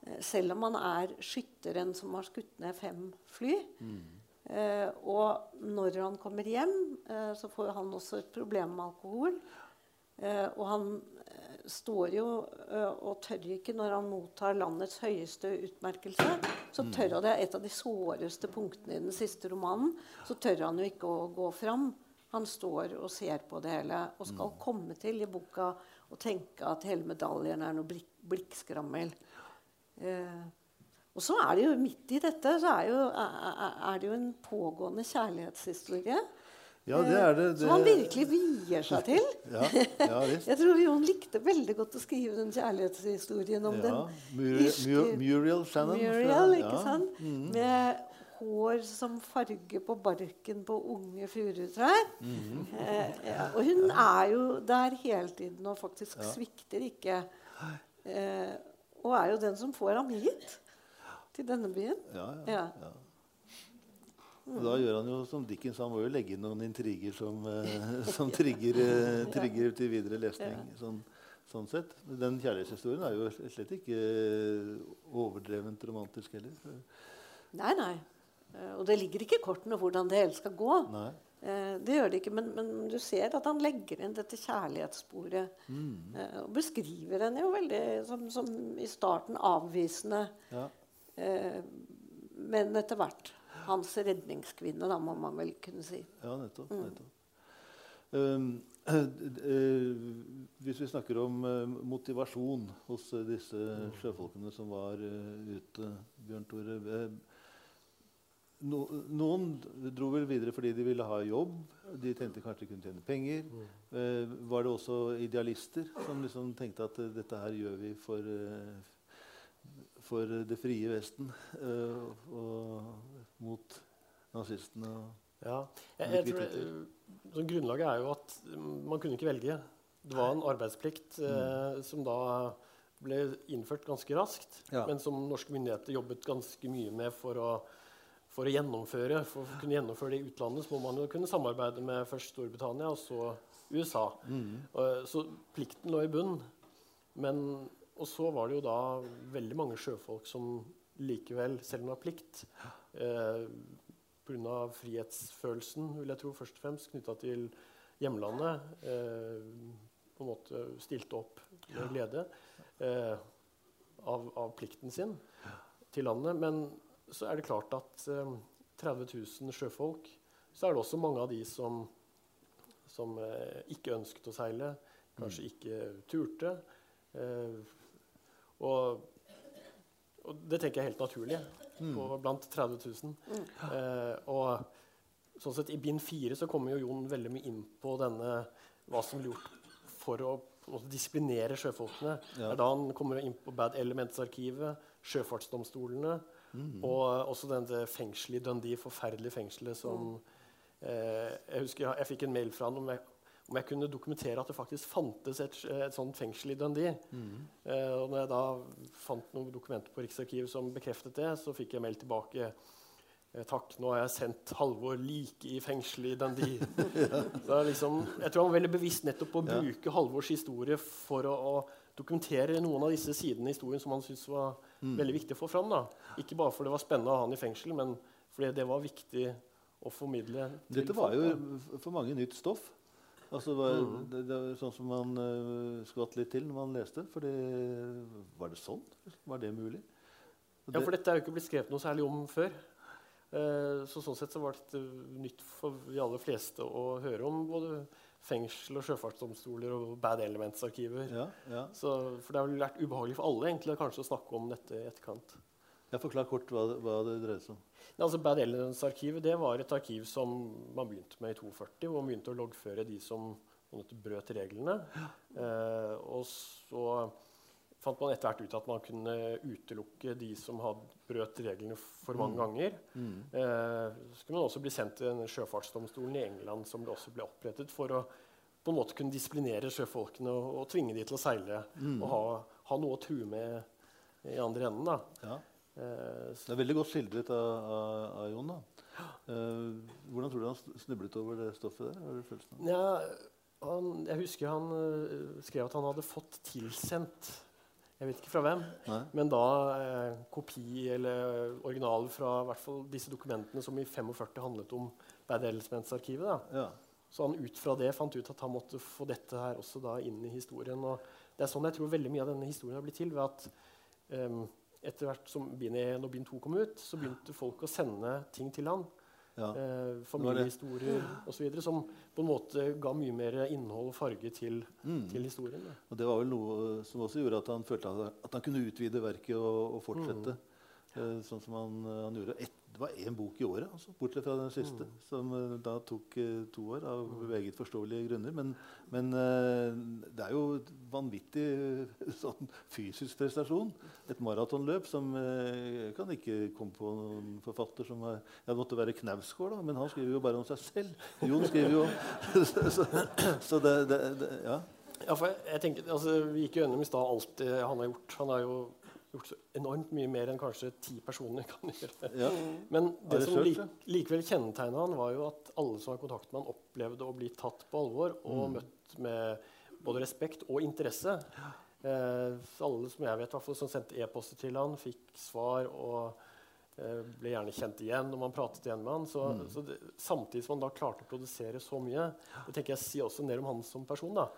Eh, Selv om han er skytteren som har skutt ned fem fly. Eh, og når han kommer hjem, eh, så får han også et problem med alkohol. Eh, og han eh, står jo eh, og tør ikke når han mottar landets høyeste utmerkelse. Så tør han, Det er et av de såreste punktene i den siste romanen. Så tør han jo ikke å gå fram. Han står og ser på det hele og skal komme til i boka og tenke at hele medaljen er noe blikk, blikkskrammel. Eh, og så er det jo midt i dette så er, jo, er, det jo en pågående kjærlighetshistorie. Ja, det er det. eh, Som han virkelig vier seg til. [LAUGHS] Ja, ja visst. Jeg tror Jon likte veldig godt å skrive den kjærlighetshistorien om Ja. den Muriel, Muriel Shannon. Muriel, ikke sant? Med hår som farge på barken på unge furutrær. Mhm. eh, ja, og hun er jo der hele tiden og faktisk svikter ikke. Eh, og er jo den som får ham hit, til denne byen. Ja, ja. Ja. ja. Og Da gjør han jo som Dickens, han må jo legge inn noen intriger som, eh, som trigger, eh, trigger til videre lesning. Sånn, sånn. Den kjærlighetshistorien er jo slett ikke overdrevent romantisk heller. Nei, nei. Eh, og det ligger ikke i kortene hvordan det hele skal gå. Nei. Eh, det gjør det ikke, men, men du ser at han legger inn dette kjærlighetssporet. Mm. og beskriver henne jo veldig som, som i starten avvisende, Ja. eh, men etter hvert hans redningskvinne, da må man vel kunne si. Ja, nettopp. nettopp. Um, eh, hvis vi snakker om eh, motivasjon hos eh, disse sjøfolkene som var eh, ute, Bjørn Tore eh, no, Noen dro vel videre fordi de ville ha jobb. De tenkte kanskje de kunne tjene penger. Eh, var det også idealister som liksom tenkte at eh, dette her gjør vi for, eh, for det frie Vesten eh, og mot nazistene? og Ja. Jeg, jeg tror, vittigheter. eh, så grunnlaget er jo at mm, man kunne ikke velge. Det var en arbeidsplikt eh, som da ble innført ganske raskt, Ja. men som norske myndigheter jobbet ganske mye med for å, for å gjennomføre. For å kunne gjennomføre det i utlandet så må man jo kunne samarbeide med først Storbritannia og så USA. Eh, Så plikten lå i bunnen. Men, og så var det jo da veldig mange sjøfolk som likevel, selv om det var plikt, eh, pga. frihetsfølelsen, vil jeg tro, først og fremst knytta til hjemlandet, eh, på en måte stilte opp med glede eh, av, av plikten sin til landet. Men så er det klart at eh, 30 000 sjøfolk, så er det også mange av de som, som eh, ikke ønsket å seile, kanskje ikke turte. Eh, og, og det tenker jeg er helt naturlig på, blant 30 000. Eh, og sånn sett, I bind fire så kommer jo Jon veldig mye inn på denne, hva som ble gjort for å disiplinere sjøfolkene. Det Ja. er da han kommer inn på Bad Elements-arkivet, sjøfartsdomstolene og også dette fengselet i Dundee, forferdelige fengselet som eh, Jeg husker jeg, jeg fikk en mail fra han om jeg, om jeg kunne dokumentere at det faktisk fantes et, et sånt fengsel i Dundee. Eh, og når jeg da fant noen dokumenter på Riksarkivet som bekreftet det, så fikk jeg mail tilbake. Eh, Takk, nå har jeg sendt Halvor like i fengsel i Dundee. [LAUGHS] ja. liksom, jeg tror han var veldig bevisst nettopp på å Ja. bruke Halvors historie for å, å dokumentere noen av disse sidene i historien som han syntes var veldig viktig å få fram. Da. Ikke bare fordi det var spennende å ha han i fengsel, men fordi det var viktig å formidle. Dette var jo da. for mange nytt stoff. Altså, det, var, det, det var sånn som man uh, skvatt litt til når man leste. For var det sånn? Var det mulig? Og Ja, for dette er jo ikke blitt skrevet noe særlig om før. Eh, så sånn sett så var det nytt for de aller fleste å høre om både fengsel og sjøfartsdomstoler og Bad Elements-arkiver. ja, ja. Så, for det har vel vært ubehagelig for alle egentlig kanskje å snakke om dette i etterkant. Jeg forklar kort hva, hva det dreide seg om. Ja, altså Bad Elements-arkivet det var et arkiv som man begynte med i 42, hvor man begynte å loggføre de som måte brøt reglene. Eh, og så fant man etter hvert ut at man kunne utelukke de som hadde brøt reglene for mange ganger. Eh, så kunne man også bli sendt til sjøfartsdomstolen i England som det også ble opprettet for å på en måte kunne disiplinere sjøfolkene og, og tvinge de til å seile og ha, ha noe å true med i andre enden. da. Ja. Eh, Det er veldig godt skildret av, av, av Jon. da. Eh, hvordan tror du han snublet over det stoffet der? Har du følelsen av? Ja, han, jeg husker han øh, skrev at han hadde fått tilsendt Jeg vet ikke fra hvem, Nei? men da eh, kopi eller original fra i hvert fall disse dokumentene som i 45 handlet om Bad Elements-arkivet. Ja. Så han ut fra det fant ut at han måtte få dette her også da inn i historien. Og det er sånn jeg tror veldig mye av denne historien har blitt til. ved at um, etter hvert som bind 1 og bind 2 kom ut, så begynte folk å sende ting til han. Ja. Eh, familiehistorier osv. Som på en måte ga mye mer innhold og farge til, Mm. til historien. Da. Og det var vel noe som også gjorde at han følte at, han kunne utvide verket og, og fortsette. Eh, sånn som han, eh, han gjorde. Et, det var én bok i året, altså, bortsett fra den siste, som eh, da tok eh, to år av meget forståelige grunner. Men, men eh, det er jo vanvittig [LAUGHS] sånn fysisk prestasjon. Et maratonløp som kan ikke komme på noen forfatter som har Ja, det måtte være Knausgård, da, men han skriver jo bare om seg selv. Jon skriver jo Så, [LAUGHS] så, så det, det, det Ja. Ja, for jeg, jeg tenker, altså, Vi gikk jo gjennom i stad alt det han har gjort. Han er jo gjort så enormt mye mer enn kanskje ti personer kan [LAUGHS] gjøre. ja. Men det som Arrestert, lik, likevel kjennetegna han, var jo at alle som har kontakt med han, opplevde å bli tatt på alvor og møtt med både respekt og interesse. Eh, alle som jeg vet, som sendte e-poster til han, fikk svar og eh, ble gjerne kjent igjen når man pratet igjen med han. Så, så det, samtidig som han da klarte å produsere så mye, det tenker jeg sier også ned om han som person. da.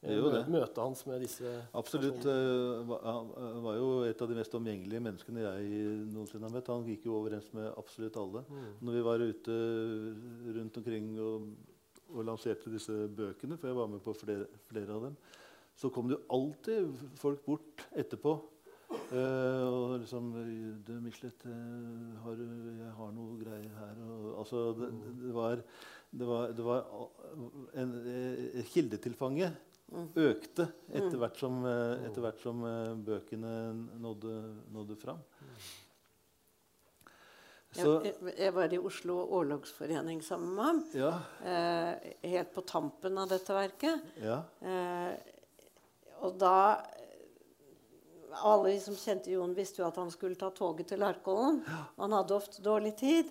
Det. Møtet hans med disse Absolutt. eh, Han eh, var jo et av de mest omgjengelige menneskene jeg noensinne har møtt. Han gikk jo overens med absolutt alle. Når vi var ute rundt omkring og, og lanserte disse bøkene, for jeg var med på flere, flere av dem, så kom det jo alltid folk bort etterpå. eh, og liksom Du, Michelet, eh, har jeg har noe greier her. Og, altså, det, det var, det var, det var en, eh, Kildetilfanget økte etter hvert som, eh, etter hvert som eh, bøkene nådde, nådde fram. Så Jeg, jeg- var i Oslo Årlogsforening sammen med ham. ja, Eh, helt på tampen av dette verket. ja. Eh, og da alle vi som kjente Jon, visste jo at han skulle ta toget til Larkollen. Han hadde ofte dårlig tid.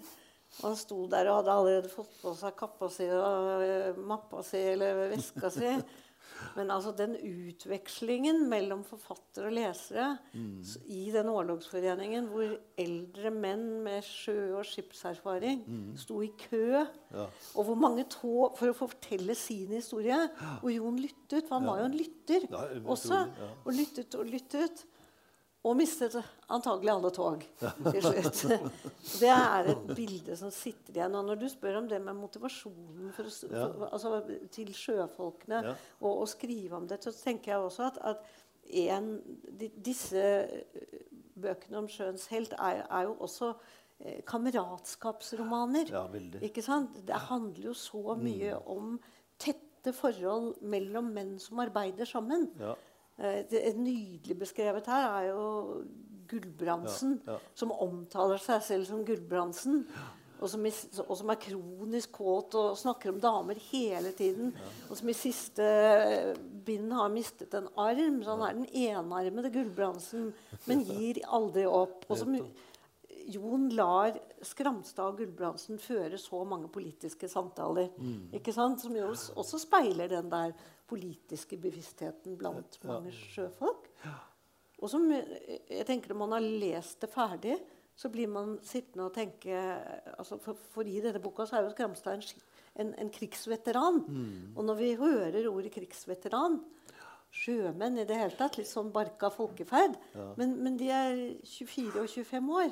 Og han sto der og hadde allerede fått på seg kappa si og eh, mappa si eller veska si. [LAUGHS] Men altså den utvekslingen mellom forfatter og lesere mm. i den årlogsforeningen, hvor eldre menn med sjø- og skipserfaring sto i kø, Ja. og hvor mange tog for å fortelle sin historie, og Jon lyttet, for han var jo en lytter også, og lyttet og lyttet. Og mistet antagelig alle tog til slutt. [LAUGHS] Det er et bilde som sitter igjen. Og når du spør om det med motivasjonen for, for, altså, til sjøfolkene Ja. og å skrive om det, så tenker jeg også at, at en, de, disse eh, bøkene om sjøens helt er, er jo også eh, kameratskapsromaner. Ja. Ikke sant? Det handler jo så mye om tette forhold mellom menn som arbeider sammen. Ja. Eh, er nydelig beskrevet her er jo Gulbrandsen, Ja, ja. som omtaler seg selv som Gulbrandsen. Og som, i, og som er kronisk kåt og snakker om damer hele tiden. Og som i siste bind har mistet en arm. Så han er den enarmede Gulbrandsen, men gir aldri opp. Og som Jon lar Skramstad og Gulbrandsen føre så mange politiske samtaler. Ikke sant? Som jo også speiler den der politiske bevisstheten blant mange sjøfolk. Og som jeg tenker Når man har lest det ferdig, så blir man sittende og tenke altså for, for i denne boka så er jo Skramstad en, en, en krigsveteran. Og når vi hører ordet krigsveteran Sjømenn i det hele tatt, litt sånn barka folkeferd. Men, men de er 24 og 25 år.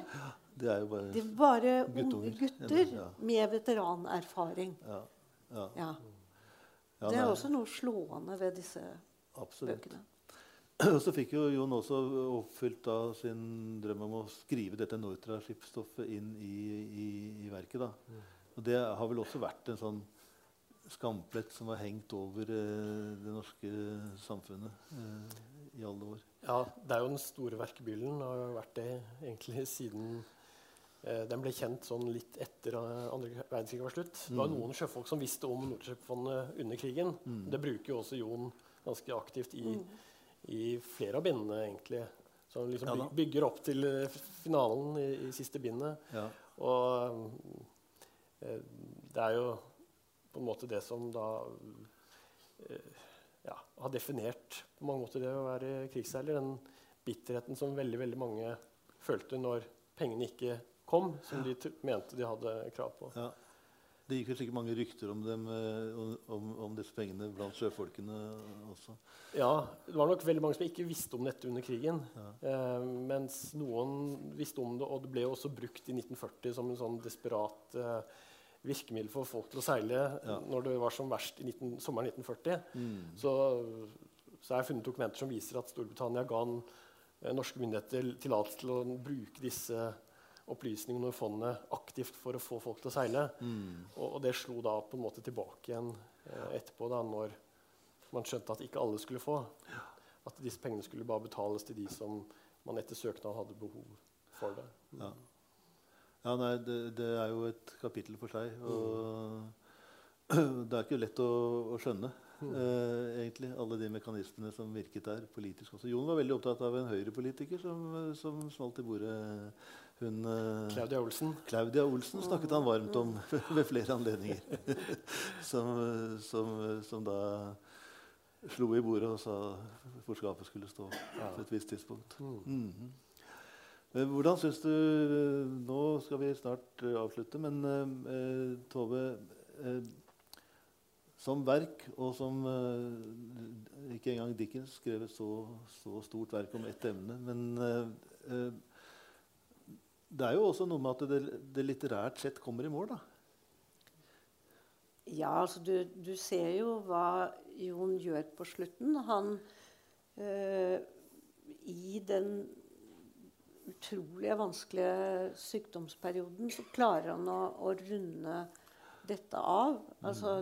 Det er jo bare De er bare unge gutter Ja. med veteranerfaring. Ja. Ja. Det er også noe slående ved disse Absolutt. bøkene. [CLEARS THROAT] Og så fikk jo Jon også oppfylt da sin drøm om å skrive dette Nortra-skipsstoffet inn i, i, i verket. da. Og det har vel også vært en sånn skamplett som har hengt over eh, det norske samfunnet eh, i alle år. Ja, det er jo den store verkebyllen. og har vært det egentlig siden den ble kjent sånn litt etter uh, andre verdenskrig var slutt. Det var noen sjøfolk som visste om Nordsjøfondet under krigen. Det bruker jo også Jon ganske aktivt i, i flere av bindene, egentlig. Så han liksom bygger opp til eh, finalen i, i siste bindet. Ja. Og eh, det er jo på en måte det som da eh, ja, har definert på mange måter det å være krigsseiler. Den bitterheten som veldig, veldig mange følte når pengene ikke kom, som de mente de hadde krav på. Ja. Det gikk jo sikkert mange rykter om, dem, eh, om, om, disse pengene blant sjøfolkene også. Ja, det var nok veldig mange som ikke visste om dette under krigen. Eh, mens noen visste om det, og det ble jo også brukt i 1940 som en sånn desperat eh, virkemiddel for folk til å seile Ja. når det var som verst i 19, sommeren 1940. Så, så har det funnet dokumenter som viser at Storbritannia ga eh, norske myndigheter tillatelse til å bruke disse opplysningene når fondet aktivt for å få folk til å seile. Og, og det slo da på en måte tilbake igjen eh, etterpå, da, når man skjønte at ikke alle skulle få. At disse pengene skulle bare betales til de som man etter søknad hadde behov for det. Ja. Ja, nei, det, det er jo et kapittel for seg. Og [CLEARS THROAT] det er ikke lett å, å skjønne Uh, egentlig alle de mekanismene som virket der politisk også. Jon var veldig opptatt av en høyrepolitiker som, som smalt i bordet. Hun eh, Claudia Olsen. Claudia Olsen snakket han varmt om [LAUGHS] ved flere anledninger. [LAUGHS] som, som, som da slo i bordet og sa hvor skapet skulle stå på et visst tidspunkt. Mhm. Men Hvordan syns du Nå skal vi snart eh, avslutte, men eh, Tove eh, Som verk, og som eh, ikke engang Dickens skrev et så, så stort verk om ett emne, men eh, eh, det er jo også noe med at det, det litterært sett kommer i mål, da. Ja, altså du, du ser jo hva Jon gjør på slutten. Han øh, I den utrolig vanskelige sykdomsperioden så klarer han å, å runde dette av. Altså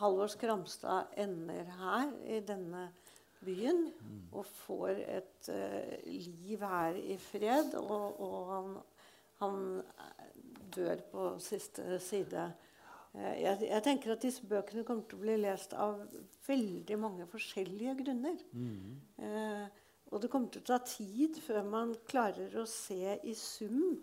Halvor Skramstad ender her, i denne byen, og får et uh, liv her i fred. Og, og han, han dør på siste side. Uh, Jeg, jeg tenker at disse bøkene kommer til å bli lest av veldig mange forskjellige grunner. Eh, og det kommer til å ta tid før man klarer å se i sum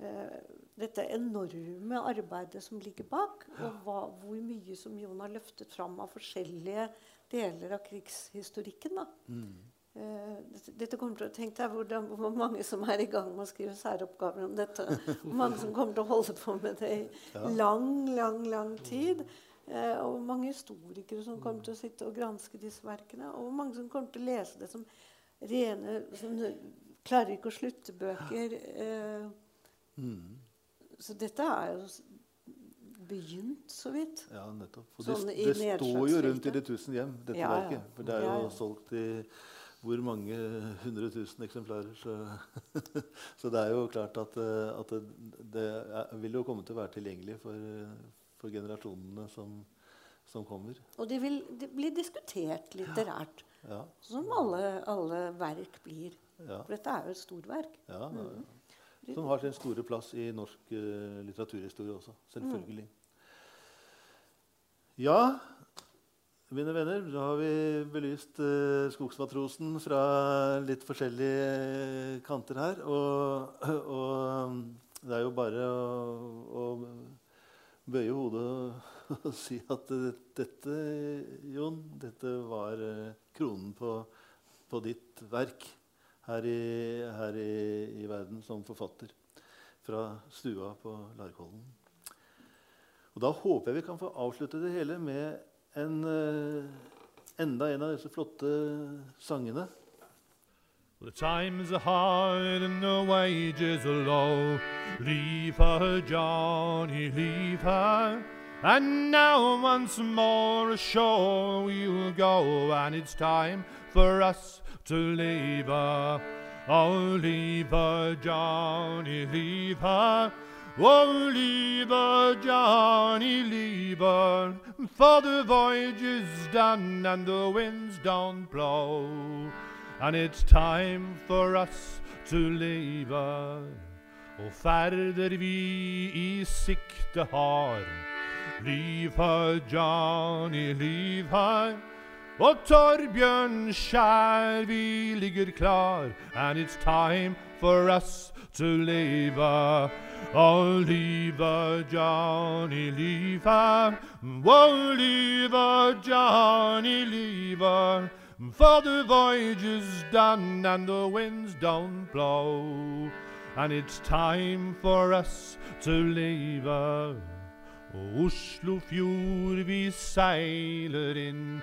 eh, dette enorme arbeidet som ligger bak, og hva, hvor mye som Jon har løftet fram av forskjellige deler av krigshistorikken. Da. Mm. dette, dette kommer til å tenke deg hvordan, hvor mange som er i gang med å skrive særoppgaver om dette. [LAUGHS] Hvor mange som kommer til å holde på med det i lang, lang, lang tid. Uh, og hvor mange historikere som kommer til å sitte og granske disse verkene. Og hvor mange som kommer til å lese det som rene som, Klarer ikke å slutte-bøker. Eh, Så dette er jo begynt så vidt. Ja, nettopp. For Sånn det, det står jo rundt i de tusen hjem, dette Ja, ja. verket. For det er jo Ja, solgt i hvor mange hundre tusen eksemplarer. Så, [LAUGHS] så det er jo klart at, eh, at det, det er, vil jo komme til å være tilgjengelig for, for generasjonene som, som kommer. Og det vil det blir diskutert litterært. Ja, Som alle, alle verk blir. For dette er jo et storverk. ja, ja, ja. Som har sin store plass i norsk eh, litteraturhistorie også. Selvfølgelig. Ja, mine venner, da har vi belyst uh, skogsmatrosen fra litt forskjellige kanter her. Og, og det er jo bare å, å bøye hodet og, [LAUGHS] si at eh, dette, Jon, dette var eh, kronen på, på ditt verk her i, her i, i verden som forfatter. Fra stua på Larkollen. Og da håper jeg vi kan få avslutte det hele med en, eh, enda en av disse flotte sangene. The times are hard and the wages are low. Leave her, Johnny, leave her. And now once more ashore we'll go, and it's time for us to leave her. Oh, leave her, Johnny, leave her. Oh, leave her, Johnny, leave her. For the voyage is done and the winds don't blow. And it's time for us to leave her. Oh, Og ferder vi i sikte har. Leave her, Johnny, leave her. Og Torbjørn skjær, vi ligger klar. And it's time for us to leave her. Oh, leave her, Johnny, leave her. Oh, leave her, Johnny, leave her. For the voyage is done and the winds don't blow. And it's time for us to leave her. Og Oslofjord vi seiler inn.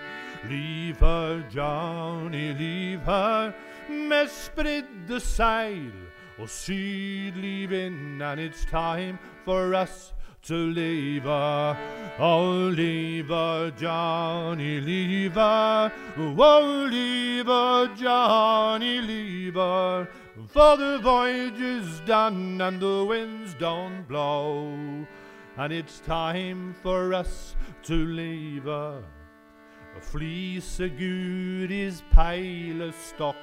Leave her, Johnny, leave her. Med spredde seil og sydlig vind. And it's time for us to leave her. Oh, leave her, Johnny, leave her. Oh, leave her, Johnny, leave her. For the voyage is done and the winds don't blow. And it's time for us to leave her. Fliseguris peilestokk.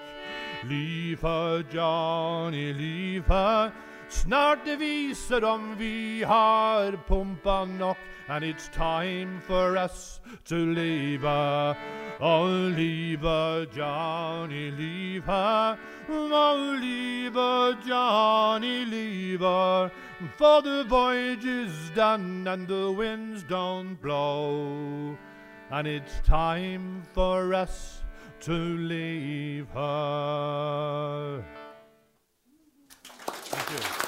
Leave her, Johnny, leave her. Snart det viser om vi har pumpa nok. And it's time for us to leave her. Oh, leave her, Johnny, leave her. Oh, leave her, Johnny, leave her. For the voyage is done and the winds don't blow. And it's time for us to leave her. Thank you.